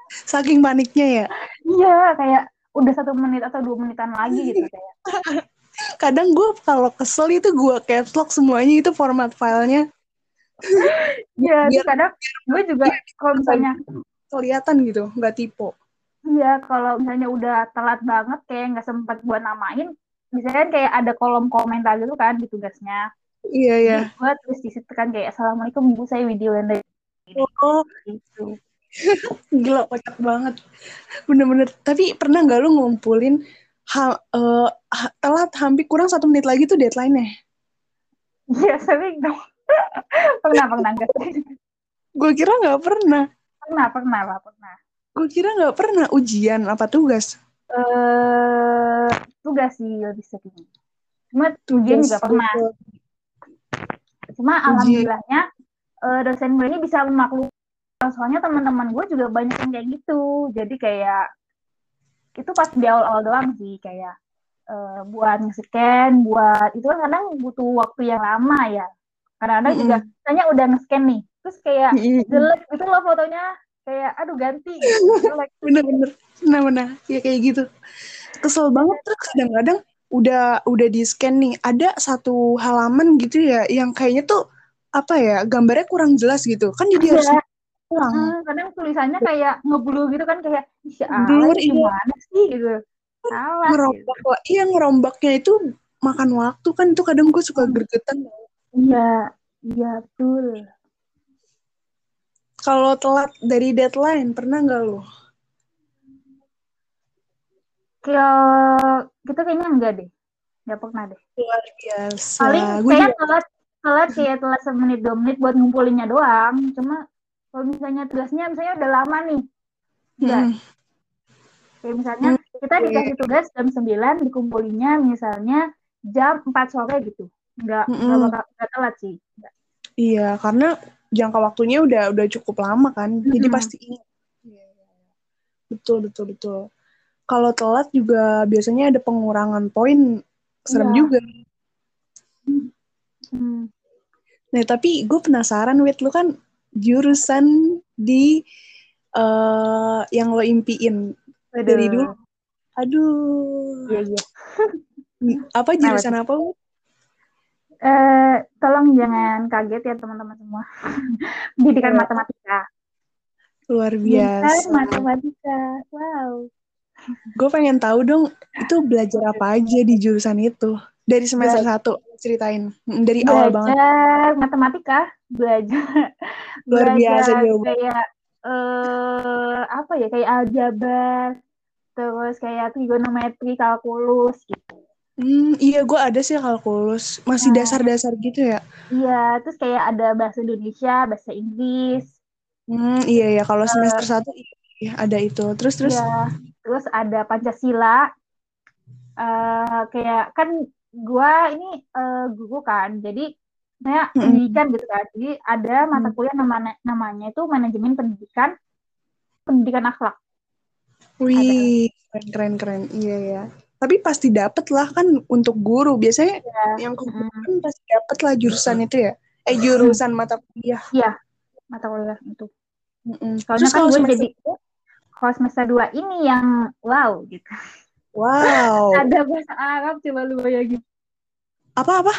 saking paniknya ya Iya kayak udah satu menit atau dua menitan lagi gitu kayak. <laughs> kadang gue kalau kesel itu gue caps lock semuanya itu format filenya Iya Biar- kadang gue juga kalau misalnya kelihatan gitu nggak tipe iya kalau misalnya udah telat banget kayak nggak sempat buat namain misalnya kayak ada kolom komentar gitu kan di tugasnya. iya ya Jadi gue terus di situ kan kayak assalamualaikum ibu saya video yang dari oh gitu. <laughs> gila kocak banget bener-bener tapi pernah nggak lu ngumpulin ha, eh, ha- telat hampir kurang satu menit lagi tuh deadline-nya Iya sering dong. Pernah pernah nggak? gue kira nggak pernah Pernah pernah lah pernah. gue kira nggak pernah ujian apa tugas eh tugas sih lebih sering. Cuma ujian juga pernah. Cuma Ujian. alhamdulillahnya eh, dosen gue ini bisa memaklumi. Soalnya teman-teman gue juga banyak yang kayak gitu. Jadi kayak itu pas di awal-awal doang sih kayak eh, buat nge-scan, buat itu kan kadang butuh waktu yang lama ya. Kadang-kadang juga misalnya udah nge-scan nih, terus kayak jelek gitu loh fotonya, kayak aduh ganti gitu, <laughs> jelek. bener-bener bener-bener ya kayak gitu. Kesel banget terus kadang-kadang udah udah di scan nih ada satu halaman gitu ya yang kayaknya tuh apa ya gambarnya kurang jelas gitu. Kan jadi harus Iya. ulang Hmm, kadang tulisannya kayak ngeblur gitu kan kayak Blur, iya. gimana sih? gitu. Salah gitu. ngerombak lah iya ngerombaknya itu makan waktu kan itu kadang gue suka gergetan iya iya betul. Kalau telat dari deadline pernah nggak lo kayak kita kayaknya enggak deh nggak pernah deh. Luar biasa. Paling juga telat telat kayak telat semenit dua menit buat ngumpulinnya doang. Cuma kalau misalnya tugasnya misalnya udah lama nih. Enggak Mm, kayak misalnya kita oke. dikasih tugas jam 9 dikumpulinnya misalnya jam 4 sore gitu nggak nggak bakal nggak telat sih Nggak. iya karena jangka waktunya udah udah cukup lama kan jadi Mm-mm. pasti ingat Iya, iya, iya. betul betul betul kalau telat juga biasanya ada pengurangan poin serem Iya. juga Hmm. nah tapi gue penasaran wit lu kan jurusan di eh yang lo impiin dari Aduh. dulu aduh Iya iya. apa jurusan apa Wit? Eh, tolong jangan kaget ya teman-teman semua. <laughs> Pendidikan Iya. matematika. luar biasa matematika. Wow. gue pengen tahu dong itu belajar apa aja di jurusan itu dari semester Belajar- satu ceritain Mm, dari awal banget Belajar matematika, belajar <laughs> luar biasa belajar jawaban kayak eh apa ya kayak aljabar, terus kayak trigonometri, kalkulus gitu. Hmm, iya gue ada sih kalkulus masih Nah. dasar-dasar gitu ya. Iya, terus kayak ada bahasa Indonesia, bahasa Inggris, Hmm, iya ya kalau semester satu iya ada itu. Terus terus Iya, terus ada Pancasila. Eh kayak kan gue ini uh, guru kan, jadi saya Mm-mm. pendidikan gitu kan. Jadi ada mata Hmm. kuliah namanya namanya itu manajemen pendidikan pendidikan akhlak. Wih, keren keren keren. Iya ya. Tapi pasti dapet lah kan untuk guru. Biasanya Ya, yang ke guru mm, kan pasti dapet lah jurusan itu ya. Eh jurusan mata kuliah. mata kuliah itu. Mm-mm. Soalnya Terus kan gue jadi kalau semester 2 ini yang wow gitu. wow. <laughs> Ada bahasa Arab coba lu bayangin. Apa apa?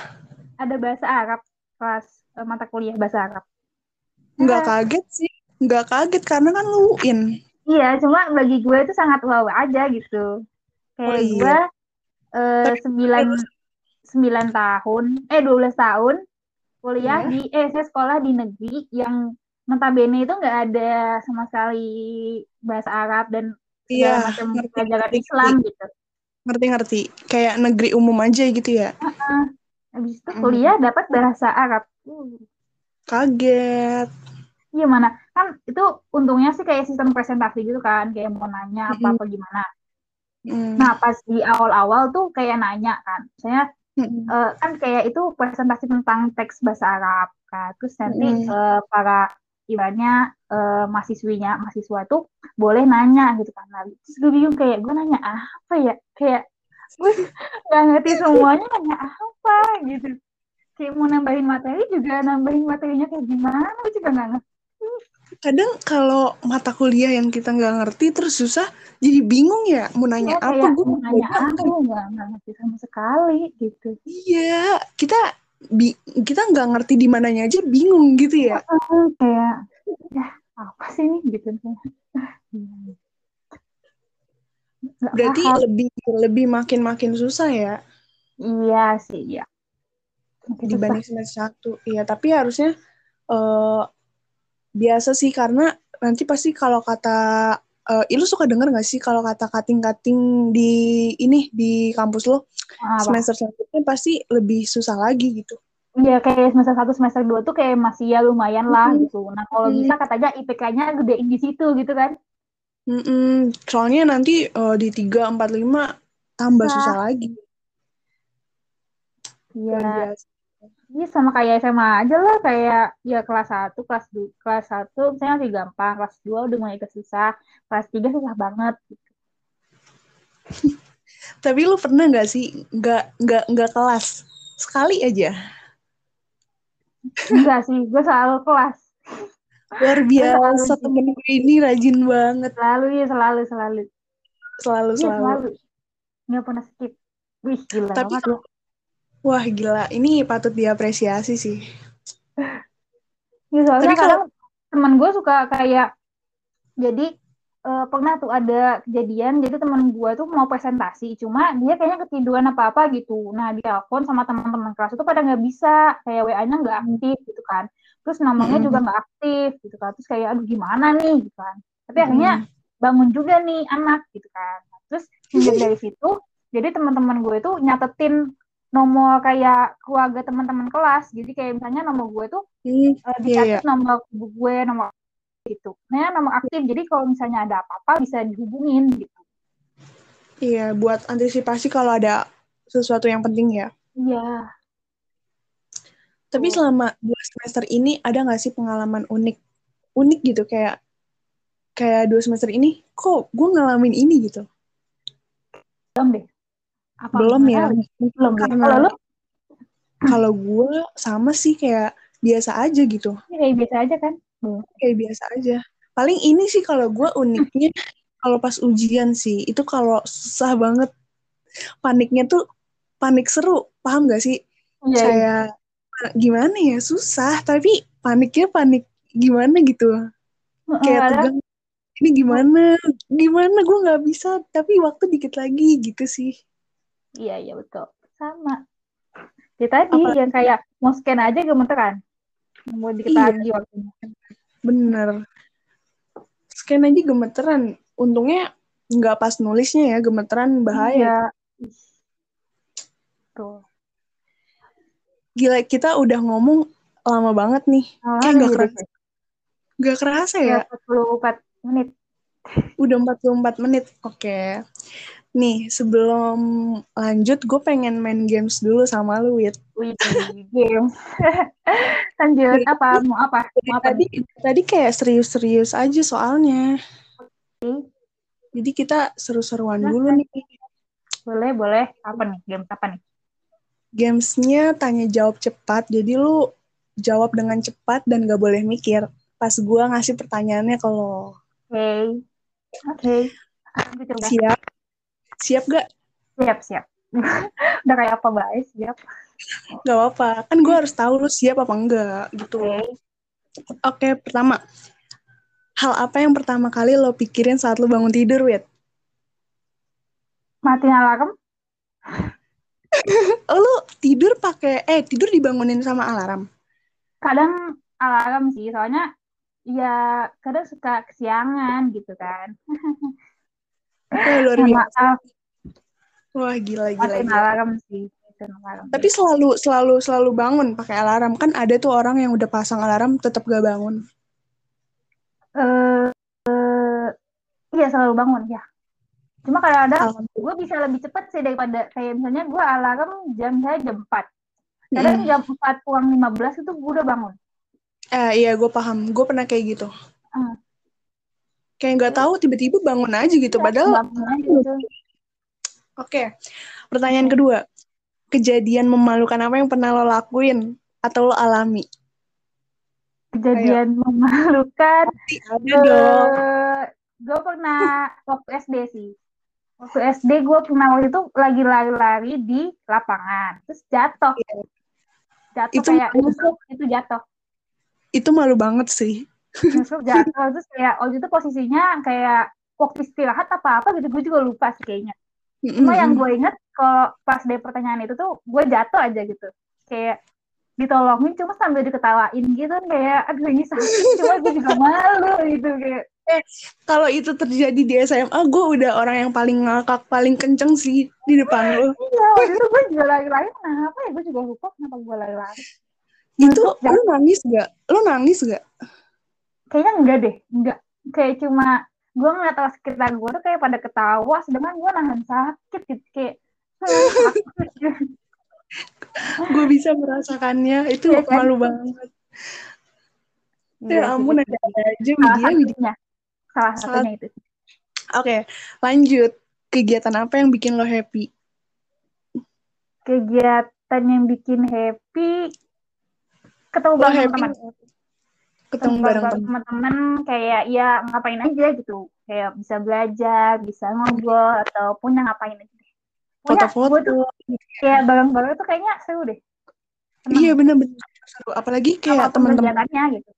Ada bahasa Arab kelas eh, mata kuliah bahasa Arab. Nggak Ya, kaget sih. Nggak kaget karena kan lu UIN. iya, cuma bagi gue itu sangat wow aja gitu. Oh Kayak iya. gue eh, Tapi sembilan sembilan tahun, eh 12 tahun kuliah ya. di eh saya sekolah di negeri yang notabene itu nggak ada sama sekali bahasa Arab dan segala Iya, macam pelajaran Islam gitu. Ngerti ngerti. Kayak negeri umum aja gitu ya. Habis itu Mm. kuliah dapat bahasa Arab. Uh, Kaget. gimana? Kan itu untungnya sih kayak sistem presentasi gitu kan, kayak mau nanya Mm-mm. apa-apa gimana. Mm. Nah, pas di awal-awal tuh kayak nanya kan. Saya Mm-mm. eh, kan kayak itu presentasi tentang teks bahasa Arab kan. Terus nanti Mm-mm. eh, para ibaratnya eh, mahasiswinya mahasiswa tuh boleh nanya gitu kan. Nah, terus gue bingung kayak gue nanya apa ya? Kayak gue <laughs> nggak ngerti semuanya nanya apa gitu. Kayak mau nambahin materi juga nambahin materinya kayak gimana? Gue juga nggak ngerti. Kadang kalau mata kuliah yang kita nggak ngerti terus susah, jadi bingung ya mau nanya Ya apa. Gue mau nanya apa nggak ngerti sama sekali gitu. Iya, kita bi kita nggak ngerti di mananya aja bingung gitu ya. Eh, kayak ya apa sih ini gitu. Berarti paham. lebih lebih makin makin susah ya Iya sih, iya. Makin susah. dibanding semester satu. Iya, tapi harusnya eh, biasa sih karena nanti pasti kalau kata eh ih, lu suka denger gak sih kalau kata kating-kating di ini di kampus lo Apa? semester selanjutnya pasti lebih susah lagi gitu. Iya kayak semester 1 semester 2 tuh kayak masih ya lumayan lah Mm-mm. gitu. Nah, kalau Mm-mm. bisa katanya IPK-nya gedein di situ gitu kan. Mm-mm. Soalnya nanti eh, di 3, 4, 5 tambah Susah. susah lagi. Iya. Iya sama kayak SMA aja lah kayak ya kelas 1, kelas 2, kelas 1 misalnya masih gampang, kelas 2 udah mulai ke susah, kelas 3 susah banget gitu. <laughs> Tapi lu pernah nggak sih nggak nggak nggak kelas sekali aja? Enggak sih, gue selalu kelas. Luar biasa temen gue ini rajin banget Selalu ya, selalu, selalu. selalu Iya, selalu. Nggak pernah skip. Wih, gila Tapi banget ya. Wah gila. Ini patut diapresiasi sih. Ya, soalnya Tapi kalau- kadang teman gue suka kayak jadi eh, pernah tuh ada kejadian jadi teman gue tuh mau presentasi cuma dia kayaknya ketiduran apa apa gitu. Nah dia telepon sama teman-teman kelas itu pada nggak bisa. Kayak WA-nya nggak aktif gitu kan. Terus nomornya Mm-mm. juga nggak aktif gitu kan. Terus kayak aduh gimana nih? Gitu kan. Tapi akhirnya Mm-mm. bangun juga nih anak gitu kan. Terus sejak dari situ jadi teman-teman gue tuh nyatetin nomor kayak keluarga teman-teman kelas jadi kayak misalnya nomor gue tuh Hmm, uh, iya, dicatat nomor gue nomor gitu. Nah, nomor aktif. Jadi kalau misalnya ada apa-apa bisa dihubungin gitu. iya buat antisipasi kalau ada sesuatu yang penting ya. Iya. Tapi selama dua semester ini ada nggak sih pengalaman unik unik gitu kayak kayak dua semester ini kok gue ngalamin ini gitu? Belum deh. Apa Belum ya? Belum karena Kalau lu kalau gue sama sih kayak biasa aja gitu. ya kayak biasa aja kan? Belum. kayak biasa aja. Paling ini sih kalau gue uniknya kalau pas ujian sih itu kalau susah banget paniknya tuh panik seru paham gak sih? Iya, iya. Kayak gimana ya susah tapi paniknya panik gimana gitu kayak tegang ini gimana gimana gue nggak bisa tapi waktu dikit lagi gitu sih Iya, iya betul. Sama. Ya tadi Apa- yang kayak mau scan aja gemeteran. Mau dikit Iya. waktunya. bener scan aja gemeteran untungnya nggak pas nulisnya ya gemeteran bahaya Iya. Tuh. gila kita udah ngomong lama banget nih Oh, Kayak iya, kerasa. iya. Gak kerasa Ya, ya, 44 menit. udah 44 menit. Oke. Nih, sebelum lanjut, gue pengen main games dulu sama lu, Wit. Wih, game. <laughs> Lanjut, apa? Mau apa? Mau apa? Tadi, tadi kayak serius-serius aja soalnya. Jadi kita seru-seruan Nah, dulu nih. Boleh, boleh. Apa nih? Game apa nih? Gamesnya tanya jawab cepat, jadi lu jawab dengan cepat dan gak boleh mikir. Pas gue ngasih pertanyaannya kalau Oke. Oke. Aku coba. siap, siap gak? Siap, siap. <laughs> Udah kayak apa, guys? Siap. Gak apa-apa, kan gue harus tahu lu siap apa enggak gitu. Oke. Oke, pertama. Hal apa yang pertama kali lo pikirin saat lo bangun tidur, Wit? Matiin alarm. Oh, <laughs> lo tidur pakai eh tidur dibangunin sama alarm. Kadang alarm sih, soalnya ya kadang suka kesiangan gitu kan. <laughs> Luar biasa. maaf, Wah, gila gila. matiin gila. alarm sih. Alarm. Tapi selalu selalu selalu bangun pakai alarm. Kan ada tuh orang yang udah pasang alarm tetap gak bangun. eh eh, iya selalu bangun ya. Cuma kadang-kadang Alhamdulillah. gue bisa lebih cepat sih daripada kayak misalnya gue alarm jam saya jam 4. Kadang Mm-mm. jam 4 kurang 15 itu gue udah bangun. Eh iya, gue paham. Gue pernah kayak gitu. Hmm. Kayak nggak tahu tiba-tiba bangun aja gitu. Iya, Padahal gitu. Oke, pertanyaan kedua. Kejadian memalukan apa yang pernah lo lakuin atau lo alami? Kejadian memalukan. Ada dong. Eh, gue pernah waktu SD sih. Waktu SD gue pernah waktu itu lagi lari-lari di lapangan, terus jatuh, jatuh Itu kayak malu. itu jatuh, Itu malu banget sih. Nyusruk jatuh, terus kayak waktu itu posisinya kayak waktu istirahat apa apa gitu, gue juga lupa sih kayaknya. Cuma yang gue inget kalau pas dari pertanyaan itu tuh gue jatuh aja gitu, kayak ditolongin cuma sambil diketawain gitu kayak aduh ini sakit cuma gue juga malu gitu kayak Kalau itu terjadi di SMA, gue udah orang yang paling ngakak, paling kenceng sih di depan lo. Iya, waktu itu gue juga lari-lari kenapa ya? Gue juga lupa kenapa gue lari-lari. Itu lo nangis gak? Lo nangis gak? Kayaknya enggak deh, enggak. Kayak cuma gue ngeliat orang sekitar gue tuh kayak pada ketawa, sedangkan gue nahan sakit gitu. Kayak "Hmm, sakit gitu. Gue bisa merasakannya. Itu Iya kan? malu banget. Iya Ya ampun, ada aja Widya. Satunya. Salah satunya itu. Oke, lanjut. Kegiatan apa yang bikin lo happy? Kegiatan yang bikin happy ketemu Lo bareng happy. Ketemu bareng teman. teman-teman kayak ya ngapain aja gitu. Kayak bisa belajar, bisa ngobrol ataupun yang ngapain aja deh. Foto-foto. kayak bareng-bareng tuh kayaknya seru deh. Seneng. Iya bener-bener seru. Apalagi kayak teman-teman. gitu.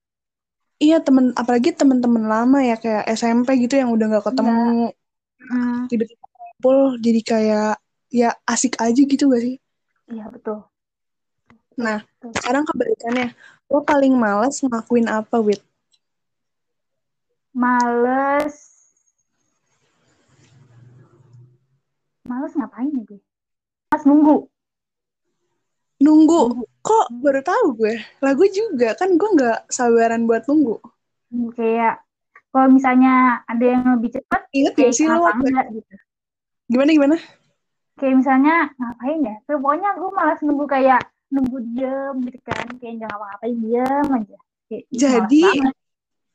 Iya temen, apalagi teman-teman lama ya kayak SMP gitu yang udah nggak ketemu Hmm, tiba-tiba ngumpul jadi kayak ya asik aja gitu gak sih? iya betul. Nah, Betul. sekarang kebalikannya. Lo paling males ngelakuin apa, Wit? Males. Males ngapain ya gue? Males nunggu. Nunggu. Nunggu. Kok baru tahu gue? Lah gue juga. Kan gue nggak sabaran buat nunggu. Nunggu Kayak kalau misalnya ada yang lebih cepat, Ingat kayak gak sih lo? enggak gitu. Gimana, gimana? Kayak misalnya ngapain ya? Pokoknya gue malas nunggu kayak nunggu diem gitu kan. Kayak jangan ngapa-ngapain diem aja. Kayak, malas Jadi,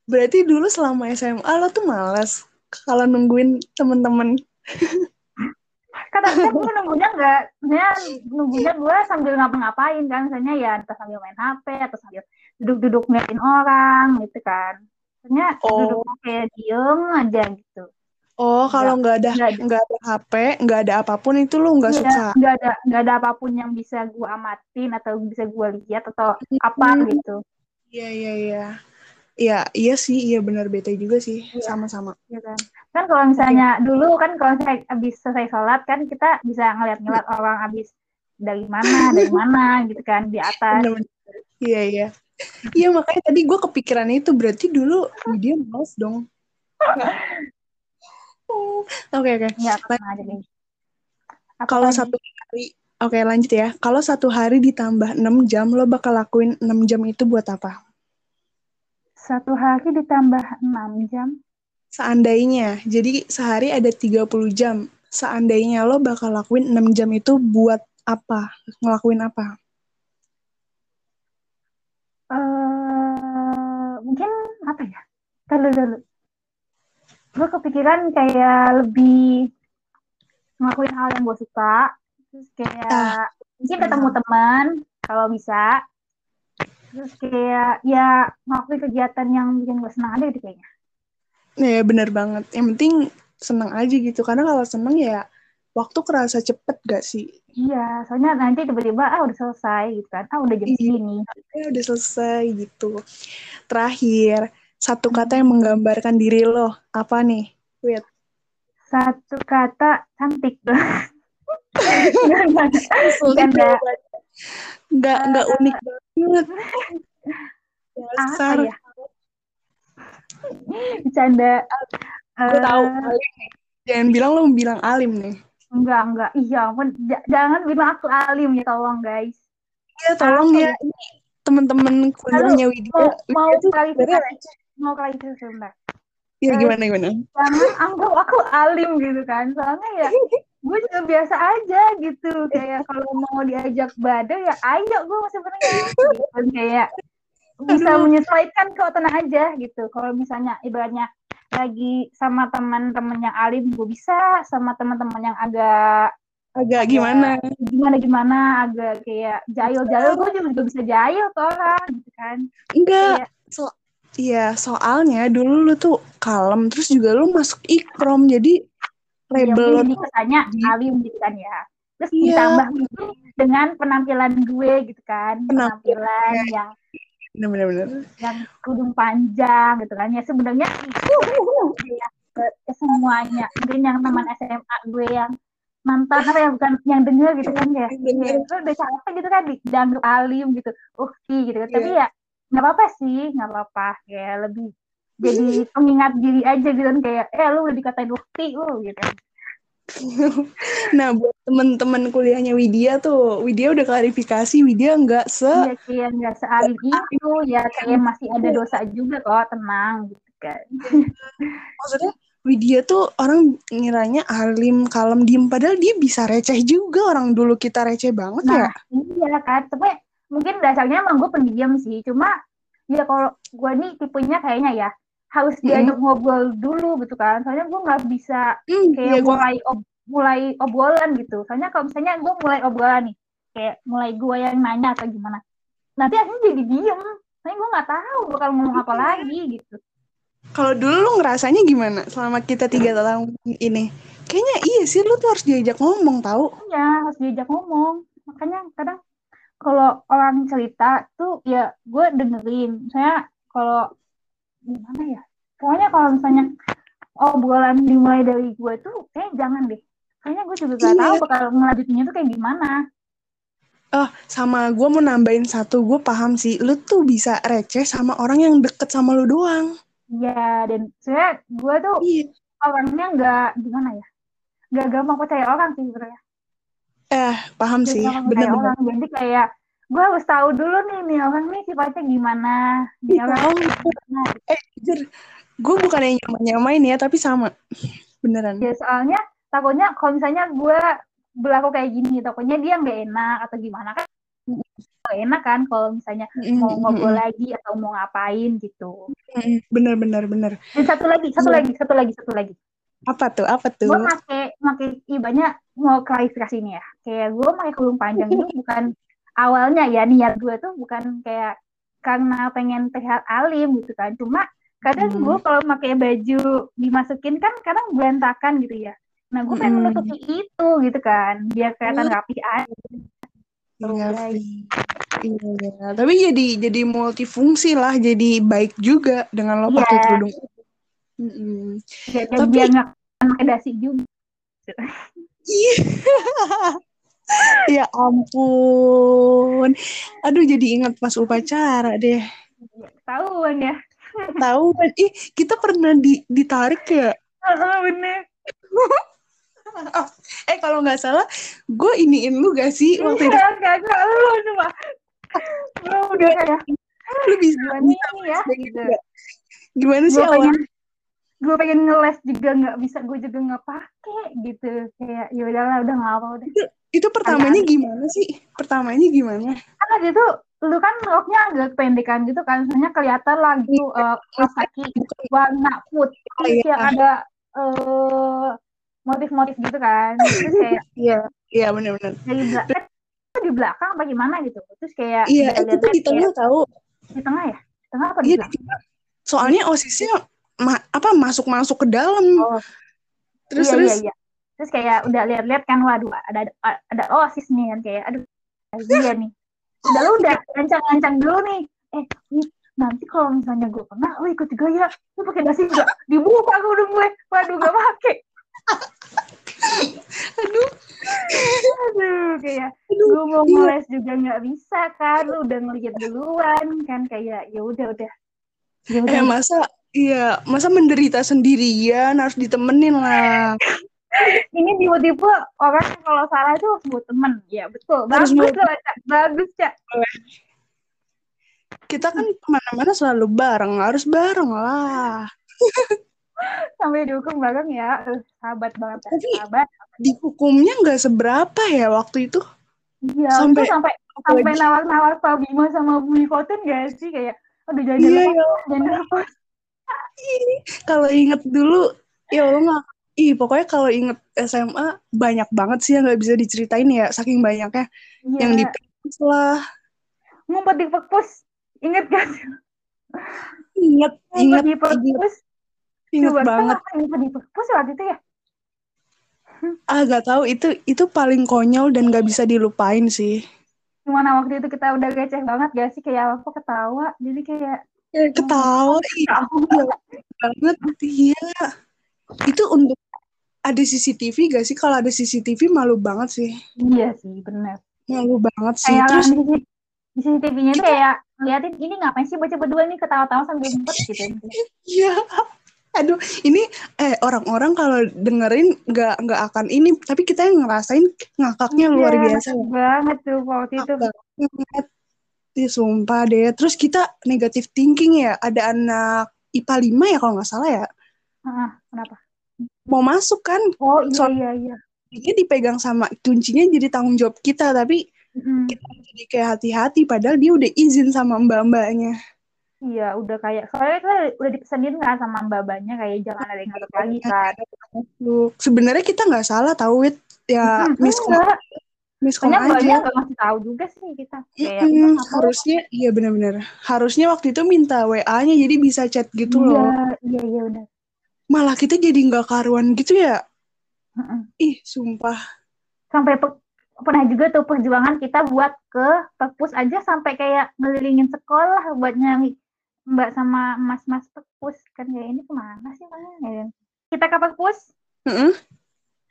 berarti dulu selama SMA lo tuh males kalau nungguin temen-temen. Kata kan gue nunggunya enggak, sebenarnya nunggunya gue sambil ngapa-ngapain kan, misalnya ya entah sambil main HP atau sambil duduk-duduk ngeliatin orang gitu kan. Sebenarnya Oh. duduk kayak diem aja gitu. Oh, kalau nggak ada nggak ada. HP, nggak ada apa pun itu lo nggak Iya, suka. nggak ada nggak ada apa pun yang bisa gue amatin atau bisa gue lihat atau apa Hmm. gitu. Iya, iya, iya. Iya, iya sih, iya benar bete juga sih, Iya. sama-sama. Ya kan? Kan kalau misalnya dulu kan kalau saya habis selesai sholat kan kita bisa ngeliat-ngeliat orang habis dari mana, dari mana gitu kan di atas. Iya, iya. Iya, makanya tadi gue kepikiran itu, berarti dulu dia males dong. <laughs> Oke, oke. Ya, aja deh. Apa Kalau satu hari, oke lanjut ya. Kalau satu hari ditambah 6 jam, lo bakal lakuin 6 jam itu buat apa? Satu hari ditambah 6 jam. Seandainya, jadi sehari ada 30 jam. seandainya lo bakal lakuin 6 jam itu buat apa? Ngelakuin apa? Uh, mungkin apa ya? Kalau dulu. Gue kepikiran kayak lebih ngelakuin hal yang gue suka. Terus kayak ah. mungkin ketemu teman kalau bisa. Terus kayak ya ngelakuin kegiatan yang bikin gue senang aja gitu kayaknya. Ya bener banget. Yang penting seneng aja gitu. Karena kalau seneng ya waktu kerasa cepet gak sih? Iya, soalnya nanti tiba-tiba ah udah selesai gitu kan. Ah udah jam iya, segini. Ya udah selesai gitu. Terakhir, satu kata yang menggambarkan diri lo. Apa nih? Wait. Satu kata cantik. Enggak, enggak, enggak unik banget. Dasar. Apa ya? Bercanda. Gue uh, tahu eh, alim nih. Jangan bilang lo bilang alim nih. Enggak, enggak. Iya ampun. J- jangan bilang aku alim ya, tolong guys. Iya, tolong ya. Ini teman-teman kuliahnya Widya. Mau, mau klarifikasi. Mau klarifikasi sebentar. Iya, gimana, gimana? Jangan anggap aku alim gitu kan. Soalnya ya, gue juga biasa aja gitu. Kayak kalau mau diajak badai ya ayo gue sebenarnya. Gitu. Kayak bisa menyesuaikan kok tenang aja gitu kalau misalnya ibaratnya lagi sama teman-teman yang alim gue bisa sama teman-teman yang agak agak gimana gimana gimana agak kayak jahil jahil gue juga bisa jahil tuh orang gitu kan enggak kayak, so iya soalnya dulu lu tuh kalem terus juga lu masuk ikrom jadi label ya, kesannya alim gitu kan ya. Terus iya. ditambah dengan penampilan gue gitu kan penampilan yang benar-benar yang kerudung panjang gitu kan ya. Sebenarnya ya, ke, semuanya. Mungkin yang teman SMA gue yang mantan apa ya bukan yang denger gitu kan ya. Ya itu udah capek gitu kan dianggap alim gitu. Ukti gitu kan. Tapi iya. ya nggak apa-apa sih nggak apa-apa. Kayak lebih jadi pengingat diri aja gitu kan kayak eh lu udah dikatain ukti lu gitu. <laughs> Nah buat temen-temen kuliahnya Widya tuh Widya udah klarifikasi Widya nggak se iya nggak sealim itu ya kayak masih ada dosa juga kok tenang gitu kan. <laughs> Maksudnya Widya tuh orang ngiranya alim kalem diem padahal dia bisa receh juga orang dulu kita receh banget nah, ya iya kan tapi mungkin dasarnya emang gue pendiam sih. Cuma ya kalau gue nih tipenya kayaknya ya harus diajak mm. ngobrol dulu gitu kan. Soalnya gue nggak bisa mm, kayak yeah, mulai ob mulai obrolan gitu. Soalnya kalau misalnya gue mulai obrolan nih kayak mulai gue yang nanya atau gimana nanti akhirnya jadi diem. Soalnya gue nggak tahu bakal ngomong apa lagi gitu. Kalau dulu lu ngerasanya gimana selama kita tiga tahun ini? Kayaknya iya sih lu tuh harus diajak ngomong tahu iya harus diajak ngomong. Makanya kadang kalau orang cerita tuh ya gue dengerin saya kalau gimana ya pokoknya kalau misalnya obrolan dimulai dari gue tuh kayak jangan deh kayaknya gue juga gak iya. tahu bakal ngelanjutinnya tuh kayak gimana Oh, sama gue mau nambahin satu, gue paham sih, lu tuh bisa receh sama orang yang deket sama lu doang. Iya, dan sebenernya gue tuh iya. orangnya nggak gimana ya, nggak gampang percaya orang sih sebenarnya. Eh, paham sih, bener-bener. Jadi kayak gue harus tahu dulu nih nih orang nih sifatnya gimana nih orang gimana. eh jujur gue bukan yang nyamain nyamain ya tapi sama. Beneran. Ya soalnya takutnya kalau misalnya gue berlaku kayak gini takutnya dia nggak enak atau gimana kan? Gak enak kan kalau misalnya mau ngobrol lagi atau mau ngapain gitu. Bener bener bener. Dan satu lagi satu iya. lagi satu lagi satu lagi apa tuh apa tuh gue pakai pakai ibanya mau klarifikasi ini ya kayak gue pakai kerudung panjang itu bukan awalnya ya niat gue tuh bukan kayak karena pengen terlihat alim gitu kan cuma kadang hmm. gue kalau pakai baju dimasukin kan kadang berantakan gitu ya nah gue pengen hmm. menutupi itu gitu kan biar kelihatan hmm. rapi aja iya, iya, iya. Tapi jadi jadi multifungsi lah, jadi baik juga dengan lo yeah. pakai kerudung. Mm -hmm. ya, Tapi dia nggak pakai dasi juga. Iya. <laughs> ya ampun. Aduh jadi ingat pas upacara deh. Tahuan ya. <laughs> Tahuan. Ih, kita pernah di, ditarik ya? <laughs> Oh, bener. eh kalau nggak salah, gue iniin lu gak sih waktu itu? Enggak, enggak, lu cuma. Lu udah kayak. Lu bisa, gimana ya? Gitu. Gimana sih awalnya? Gue pengen ngeles juga nggak bisa gue juga nggak pakai gitu. Kayak ya udahlah udah nggak apa udah. Itu, itu pertamanya gimana sih? Pertamanya gimana? Kan waktu itu lu kan roknya agak pendekan gitu kan soalnya kelihatan lah gitu uh, kaos kaki warna putih Oh, iya. yang ada eh, motif-motif gitu kan. Terus kayak <laughs> iya iya benar-benar dari belakang di belakang apa gimana gitu. Terus kayak iya itu tuh di tengah tahu di tengah ya? Tengah apa di iya di belakang? tengah. soalnya osisnya ma- apa masuk masuk ke dalam Oh, terus iya, terus iya, iya. Terus kayak udah lihat-lihat kan, waduh ada ada, osis nih kan kayak, aduh iya nih. Udah lu udah lancang-lancang dulu nih. Eh, nanti kalau misalnya gue kena, lu ikut juga ya. Lu pakai dasi juga. Dibuka gue gue. Waduh, gak pakai. aduh Aduh, kayak aduh gue mau iya. ngeles juga nggak bisa kan. Lu udah ngeliat duluan kan kayak ya udah udah. Ya udah. eh masa iya masa menderita sendirian harus ditemenin lah. <laughs> Ini tipe-tipe orang kalau salah itu harus buat temen. Ya betul. Harus Bagus buat- Cak. Bagus, Cak. kita kan ke mana-mana selalu bareng harus bareng lah. <laughs> Sampai dihukum bareng ya. Eh, sahabat banget Tapi- sahabat. dihukumnya nggak seberapa ya waktu itu? Iya Sampai- sampai sampai nawar-nawar Pak Bima sama Bu Koten gak sih? Kayak aduh jangan iya lepas ya jangan lepas kalau inget dulu ya Allah nggak ih pokoknya kalau inget SMA banyak banget sih yang nggak bisa diceritain ya saking banyaknya. Iya. Yang di perpus lah. Ngumpet di perpus inget gak sih inget inget. di perpus. Inget banget. ngumpet di perpus waktu itu ya? Ah gak tahu. Itu itu paling konyol dan gak bisa dilupain sih. Gimana waktu itu kita udah receh banget gak sih? Kayak apa ketawa. Jadi kayak ketawa ih tahu banget. Iya. Itu untuk ada CCTV gak sih? Kalau ada CCTV malu banget sih. Iya sih bener. Malu banget sih. Kayak terus di CCTV di CCTV-nya itu kayak liatin ini ngapain sih bocah berdua nih ketawa-tawa sambil ngumpet <laughs> gitu. Iya. Aduh, ini eh orang-orang kalau dengerin nggak nggak akan ini, tapi kita yang ngerasain ngakaknya luar Iya, biasa. banget tuh waktu itu. Banget. Ih, sumpah deh. Terus kita negatif thinking ya. Ada anak IPA 5 ya kalau nggak salah ya. Ah, kenapa Mau masuk kan, oh iya So- iya iya dia dipegang sama kuncinya jadi tanggung jawab kita, tapi Mm, kita jadi kayak hati-hati padahal dia udah izin sama mbak-mbaknya. iya udah kayak soalnya kita udah dipesanin kan sama mbak-mbaknya kayak jangan ada yang lagi kan Sebenarnya kita nggak salah tahu Wit. Ya, enggak. Miskom mbaknya aja. nggak ngasih tahu juga sih kita. Kayak nggak apa-apa. harusnya iya benar-benar. Harusnya waktu itu minta WA-nya jadi bisa chat gitu iya loh. iya iya udah malah kita jadi nggak karuan gitu ya? Mm-mm. ih sumpah. Sampai pe- pernah juga tuh perjuangan kita buat ke perpus aja sampai kayak ngelilingin sekolah buat nyari mbak sama mas-mas perpus. Kan kayak ini ke mana sih mana kita ke perpus. Heeh.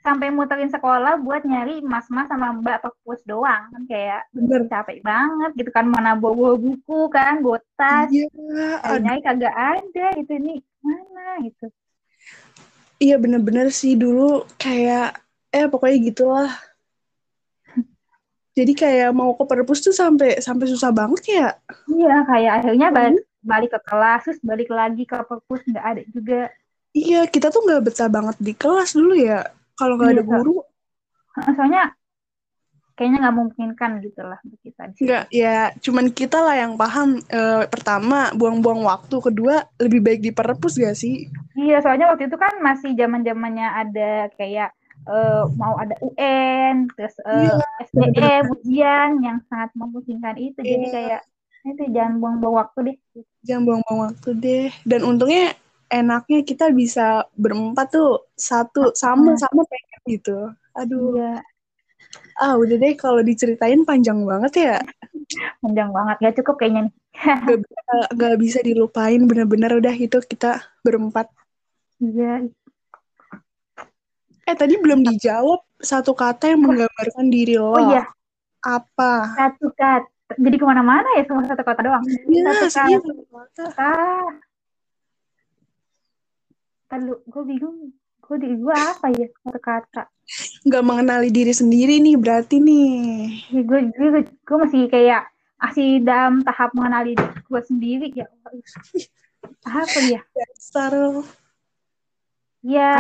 Sampai muterin sekolah buat nyari mas-mas sama mbak perpus doang. Kan kayak bener. capek banget gitu kan mana bawa buku kan bawa tas iya nyari kagak ada gitu ini mana gitu. Iya bener-bener sih dulu kayak eh pokoknya gitulah. <laughs> Jadi kayak mau ke perpus tuh sampai sampai susah banget ya? Iya kayak akhirnya balik balik ke kelas terus balik lagi ke perpus nggak ada juga. Iya kita tuh nggak betah banget di kelas dulu ya kalau nggak ada Iya, guru soalnya kayaknya nggak memungkinkan gitu lah untuk kita nggak ya cuman kita lah yang paham Eh, pertama buang-buang waktu kedua lebih baik di perpus gak sih Iya, soalnya waktu itu kan masih zaman zamannya ada kayak eh, mau ada UN, terus eh, Iya, SBM, ujian yang sangat memungkinkan itu. Jadi Iya. kayak itu jangan buang-buang waktu deh. jangan buang-buang waktu deh dan untungnya enaknya kita bisa berempat tuh satu sama-sama pengen gitu aduh Iya, ah udah deh kalau diceritain panjang banget ya panjang banget. Gak cukup kayaknya nih. <laughs> gak, bisa- gak bisa dilupain bener-bener udah itu kita berempat Iya, eh tadi belum dijawab satu kata yang menggambarkan diri lo oh iya, apa satu kata. Jadi ke mana-mana ya cuma satu kata doang. Iya, Satu kata. satu kata. Ah, Lalu gue bingung. Gue di gue apa ya satu kata? Nggak mengenali diri sendiri nih berarti nih. Ya, gue, gue, gue masih kayak masih dalam tahap mengenali gue sendiri ya. Apa ya? Dasar. Ya,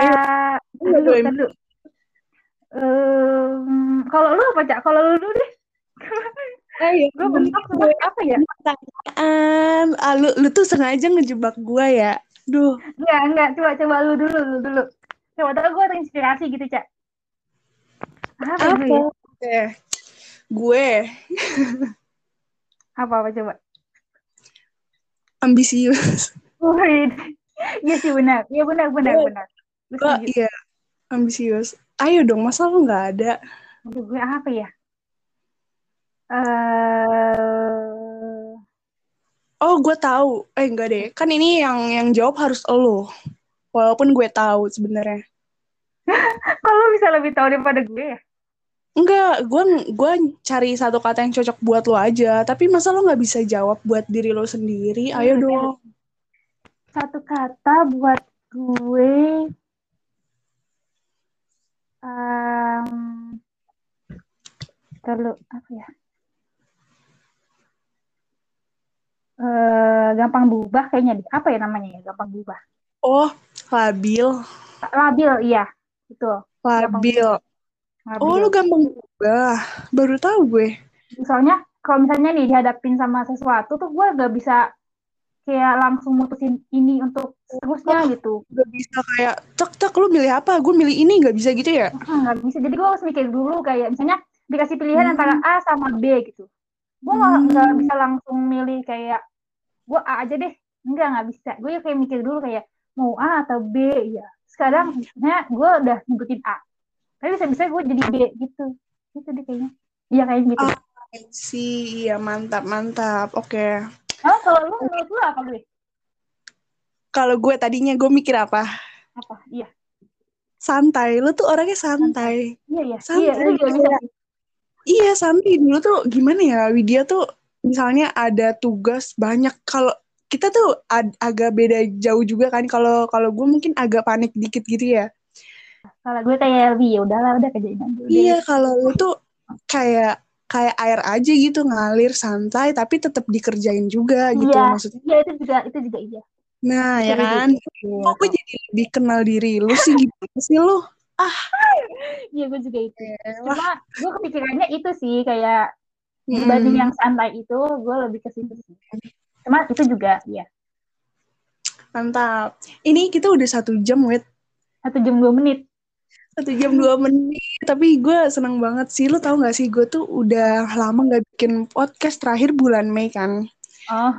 dulu, dulu. Um, kalau lu apa, Cak? Kalau lu dulu deh. Ayo, gue bentuk apa ya? pertanyaan. Ah, lu, lu tuh sengaja ngejebak gue ya. Duh. Enggak, enggak. Coba, coba lu dulu, lu dulu. Coba tahu gue terinspirasi gitu, Cak. Apa, Apa? gue? Oke. Gue Apa, apa coba? ambisius. Wih, iya sih benar. Iya benar, benar, Gue- benar. Gue iya, ambisius. Ayo dong, masa lu nggak ada? Aduh, gue apa ya? Eh, Oh, gue tahu. Eh, enggak deh. Kan ini yang yang jawab harus lo. Walaupun gue tahu sebenarnya. <laughs> lu bisa lebih tahu daripada gue ya? Enggak, gue gue cari satu kata yang cocok buat lo aja. Tapi masa lo nggak bisa jawab buat diri lo sendiri? Ayo Hmm, dong. Satu kata buat gue. Um, Terlalu apa ya? Eh, gampang berubah kayaknya deh. Apa ya namanya ya? Gampang berubah. Oh, labil. Labil, iya. Betul. Labil. Labil. Oh, lu gampang berubah. Baru tahu gue. Soalnya kalau misalnya nih dihadapin sama sesuatu tuh gue gak bisa kayak langsung mutusin ini untuk seterusnya gitu. Gak bisa kayak, cek cek lu milih apa? Gue milih ini gak bisa gitu ya? Hmm, nggak bisa. Jadi gue harus mikir dulu kayak misalnya dikasih pilihan Hmm. antara A sama B gitu. Gue Hmm. nggak bisa langsung milih kayak gue A aja deh. Enggak nggak bisa. Gue kayak mikir dulu kayak mau A atau B ya. Sekarang misalnya gue udah nyebutin A. Tapi bisa-bisa gue jadi B gitu. Gitu deh kayaknya. Iya kayak gitu. Ah. sih, iya mantap mantap. Oke. Oh, kalau lu menurut lu apa gue? Kalau gue tadinya gue mikir apa? Apa? Iya. Santai. Lu tuh orangnya santai. Iya iya. Santai, Iya, itu juga bisa kayak- sih. Iya santai. Dulu tuh gimana ya? Widya tuh misalnya ada tugas banyak. Kalau kita tuh ad- agak beda jauh juga kan. Kalau kalau gue mungkin agak panik dikit gitu ya. Kalau gue kayak lebih ya udahlah udah kerjain aja. Iya, kalau lu tuh kayak kayak air aja gitu ngalir santai tapi tetap dikerjain juga gitu Iya. maksudnya. Iya itu juga itu juga iya. Nah, ya kan? Iya, Kok gue jadi lebih kenal diri lu sih gimana sih lu? Iya gue juga itu. Cuma gue kepikirannya itu sih kayak dibanding yang santai itu gue lebih ke situ. Cuma itu juga ya mantap. Ini kita udah satu jam, wet. satu jam dua menit. Satu jam dua menit. Tapi gue seneng banget sih. Lu tau gak sih, gue tuh udah lama gak bikin podcast terakhir bulan Mei kan. Oh,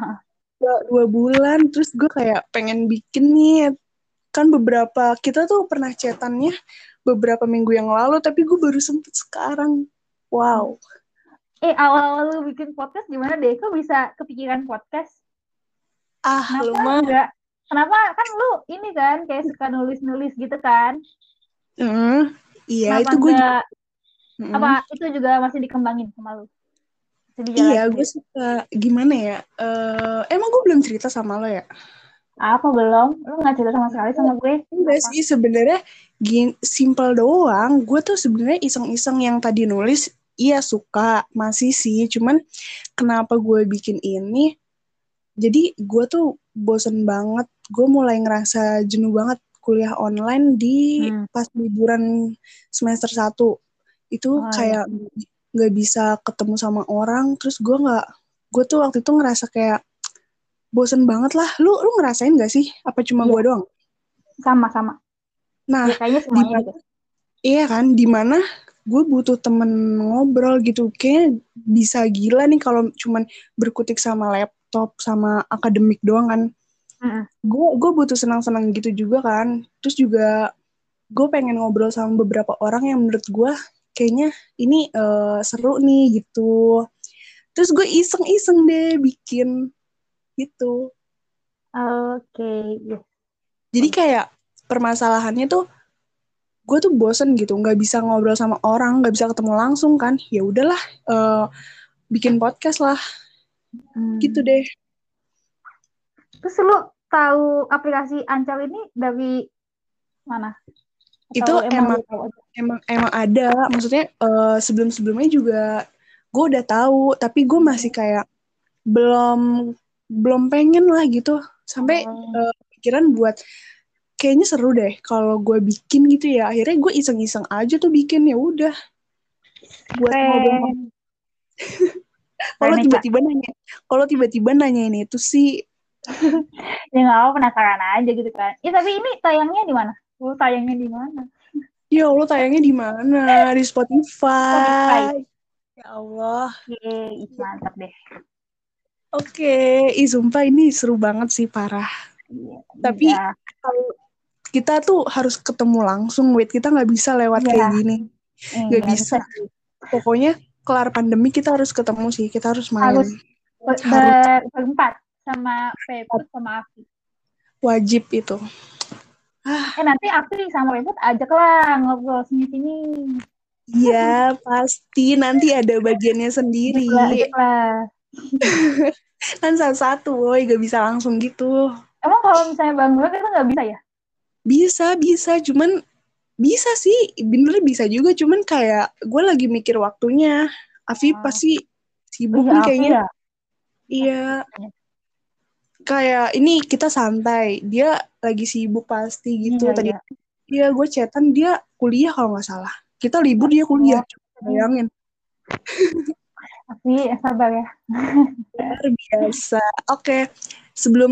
Dua, dua bulan, terus gue kayak pengen bikin nih. Kan beberapa, kita tuh pernah chatannya beberapa minggu yang lalu, tapi gue baru sempet sekarang. Wow. Eh awal-awal lu bikin podcast gimana deh? Kok bisa kepikiran podcast? Ah, lu Kenapa mah. enggak? Kenapa kan lu ini kan kayak suka nulis-nulis gitu kan? Hmm, iya, Kenapa itu gue enggak? Mm. Apa itu juga masih dikembangin sama lu? Iya, dijalanin gue gitu? suka gimana ya? eh emang gue belum cerita sama lo ya? Apa belum? Lu nggak cerita sama sekali sama gue? Enggak sih, sebenarnya gin simple doang. Gue tuh sebenarnya iseng-iseng yang tadi nulis, iya suka, masih sih. Cuman kenapa gue bikin ini? Jadi gue tuh bosen banget. Gue mulai ngerasa jenuh banget kuliah online di Hmm. pas liburan semester 1. Itu Oh, kayak nggak bisa ketemu sama orang. Terus gue nggak, gue tuh waktu itu ngerasa kayak bosen banget lah. Lu lu ngerasain gak sih? Apa cuma Iya. gue doang? Sama-sama. Nah, Ya kayaknya semuanya Dimana- gitu. Iya kan, di mana gue butuh temen ngobrol gitu. Kayaknya bisa gila nih kalau cuman berkutik sama laptop, sama akademik doang kan. Gue gue butuh senang-senang gitu juga kan. Terus juga gue pengen ngobrol sama beberapa orang yang menurut gue kayaknya ini eh, seru nih gitu. Terus gue iseng-iseng deh bikin gitu. Oke, iya. Jadi kayak permasalahannya tuh gue tuh bosen gitu, nggak bisa ngobrol sama orang, nggak bisa ketemu langsung kan. Ya udahlah, eh, bikin podcast lah, Hmm. gitu deh. Terus lu tahu aplikasi Ancol ini dari mana? Itu Atau emang lu tahu aja? emang emang ada, maksudnya eh, sebelum-sebelumnya juga gue udah tahu, tapi gue masih kayak belum belum pengen lah gitu, sampai Oh. eh, pikiran buat kayaknya seru deh kalau gue bikin gitu ya. Akhirnya gue iseng-iseng aja tuh bikin ya udah. Buat ngobrol. kalau tiba-tiba nanya, kalau tiba-tiba nanya ini itu sih <laughs> ya nggak apa penasaran aja gitu kan. Ya tapi ini tayangnya di mana? Lu tayangnya di mana? Ya Allah tayangnya di mana? Di Spotify. Spotify. Ya Allah. Yeay, mantap deh. Oke, okay. ih sumpah ini seru banget sih parah. Iya, Tapi iya. Kita tuh harus ketemu langsung, wait kita nggak bisa lewat iya. kayak gini, iya, nggak bisa. bisa. Pokoknya kelar pandemi kita harus ketemu sih, kita harus main. Harus harus. berempat sama Peput sama Afi. Wajib itu. Ah. Eh nanti Afi sama Peput ajaklah ngobrol sini-sini. Iya, pasti nanti ada bagiannya sendiri. <laughs> kan satu-satu, woi, gak bisa langsung gitu. Emang kalau misalnya Bang Gue itu gak bisa ya? Bisa, bisa. Cuman bisa sih, bener bisa juga. Cuman kayak gue lagi mikir waktunya. Afi oh. pasti sibuk nih kayaknya. Ya? Iya. Kayak ini kita santai. Dia lagi sibuk pasti gitu. Iya, Tadi iya. dia gue chatan dia kuliah kalau nggak salah kita libur dia kuliah bayangin <laughs> tapi sabar ya <laughs> luar biasa oke okay. sebelum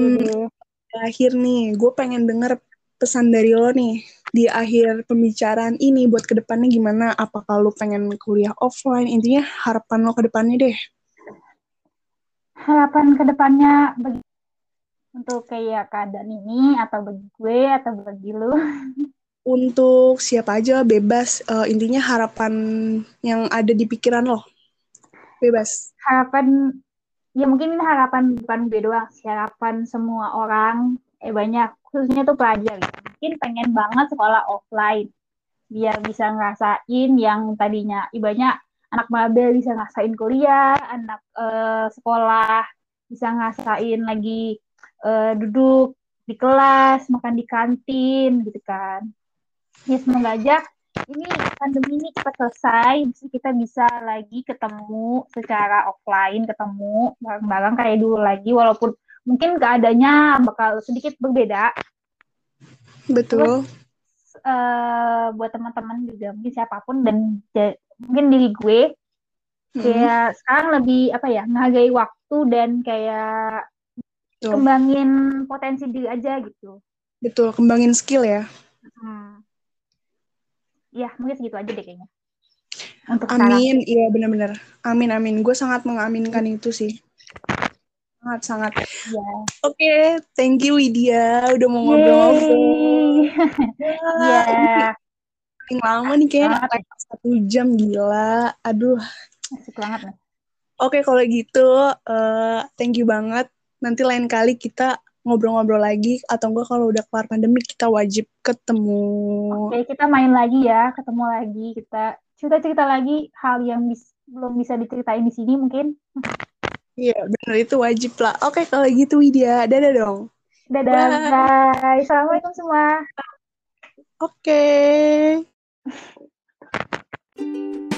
akhir nih gue pengen denger pesan dari lo nih di akhir pembicaraan ini buat ke depannya gimana? Apakah lo pengen kuliah offline? Intinya harapan lo ke depannya deh. Harapan ke depannya bagi untuk kayak keadaan ini atau bagi gue atau bagi lo? Untuk siapa aja bebas. Uh, intinya harapan yang ada di pikiran lo. Bebas. Harapan ya mungkin ini harapan bukan gue doang harapan semua orang. Eh banyak khususnya tuh pelajar. Mungkin pengen banget sekolah offline. Biar bisa ngerasain yang tadinya ibaratnya anak mabel bisa ngerasain kuliah anak uh, sekolah bisa ngerasain lagi uh, duduk di kelas makan di kantin gitu kan. Ya semoga aja ini pandemi ini cepat selesai kita bisa lagi ketemu secara offline ketemu bareng-bareng kayak dulu lagi walaupun mungkin keadaannya bakal sedikit berbeda. Betul. Terus, uh, buat teman-teman juga mungkin siapa pun dan mungkin diri gue hmm. kayak sekarang lebih apa ya menghargai waktu dan kayak betul. kembangin potensi diri aja gitu. Betul kembangin skill ya. Hmm. Ya mungkin segitu aja deh kayaknya. Untuk amin. Iya benar-benar. Amin amin. Gue sangat mengaminkan itu sih sangat sangat. Ya. oke okay, thank you Widya. Udah mau ngobrol-ngobrol. <laughs> Ya paling lama nih kayaknya satu jam gila. Aduh. Asik banget nih. Oke okay, kalau gitu uh, thank you banget. Nanti lain kali kita ngobrol-ngobrol lagi atau enggak kalau udah kelar pandemi kita wajib ketemu. Oke, kita main lagi ya, ketemu lagi, kita cerita-cerita lagi hal yang bis belum bisa diceritain di sini mungkin. <laughs> Iya, benar itu wajib lah. Oke, kalau gitu Widya, dadah dong. Dadah, bye. bye. Assalamualaikum semua. Oke. Okay.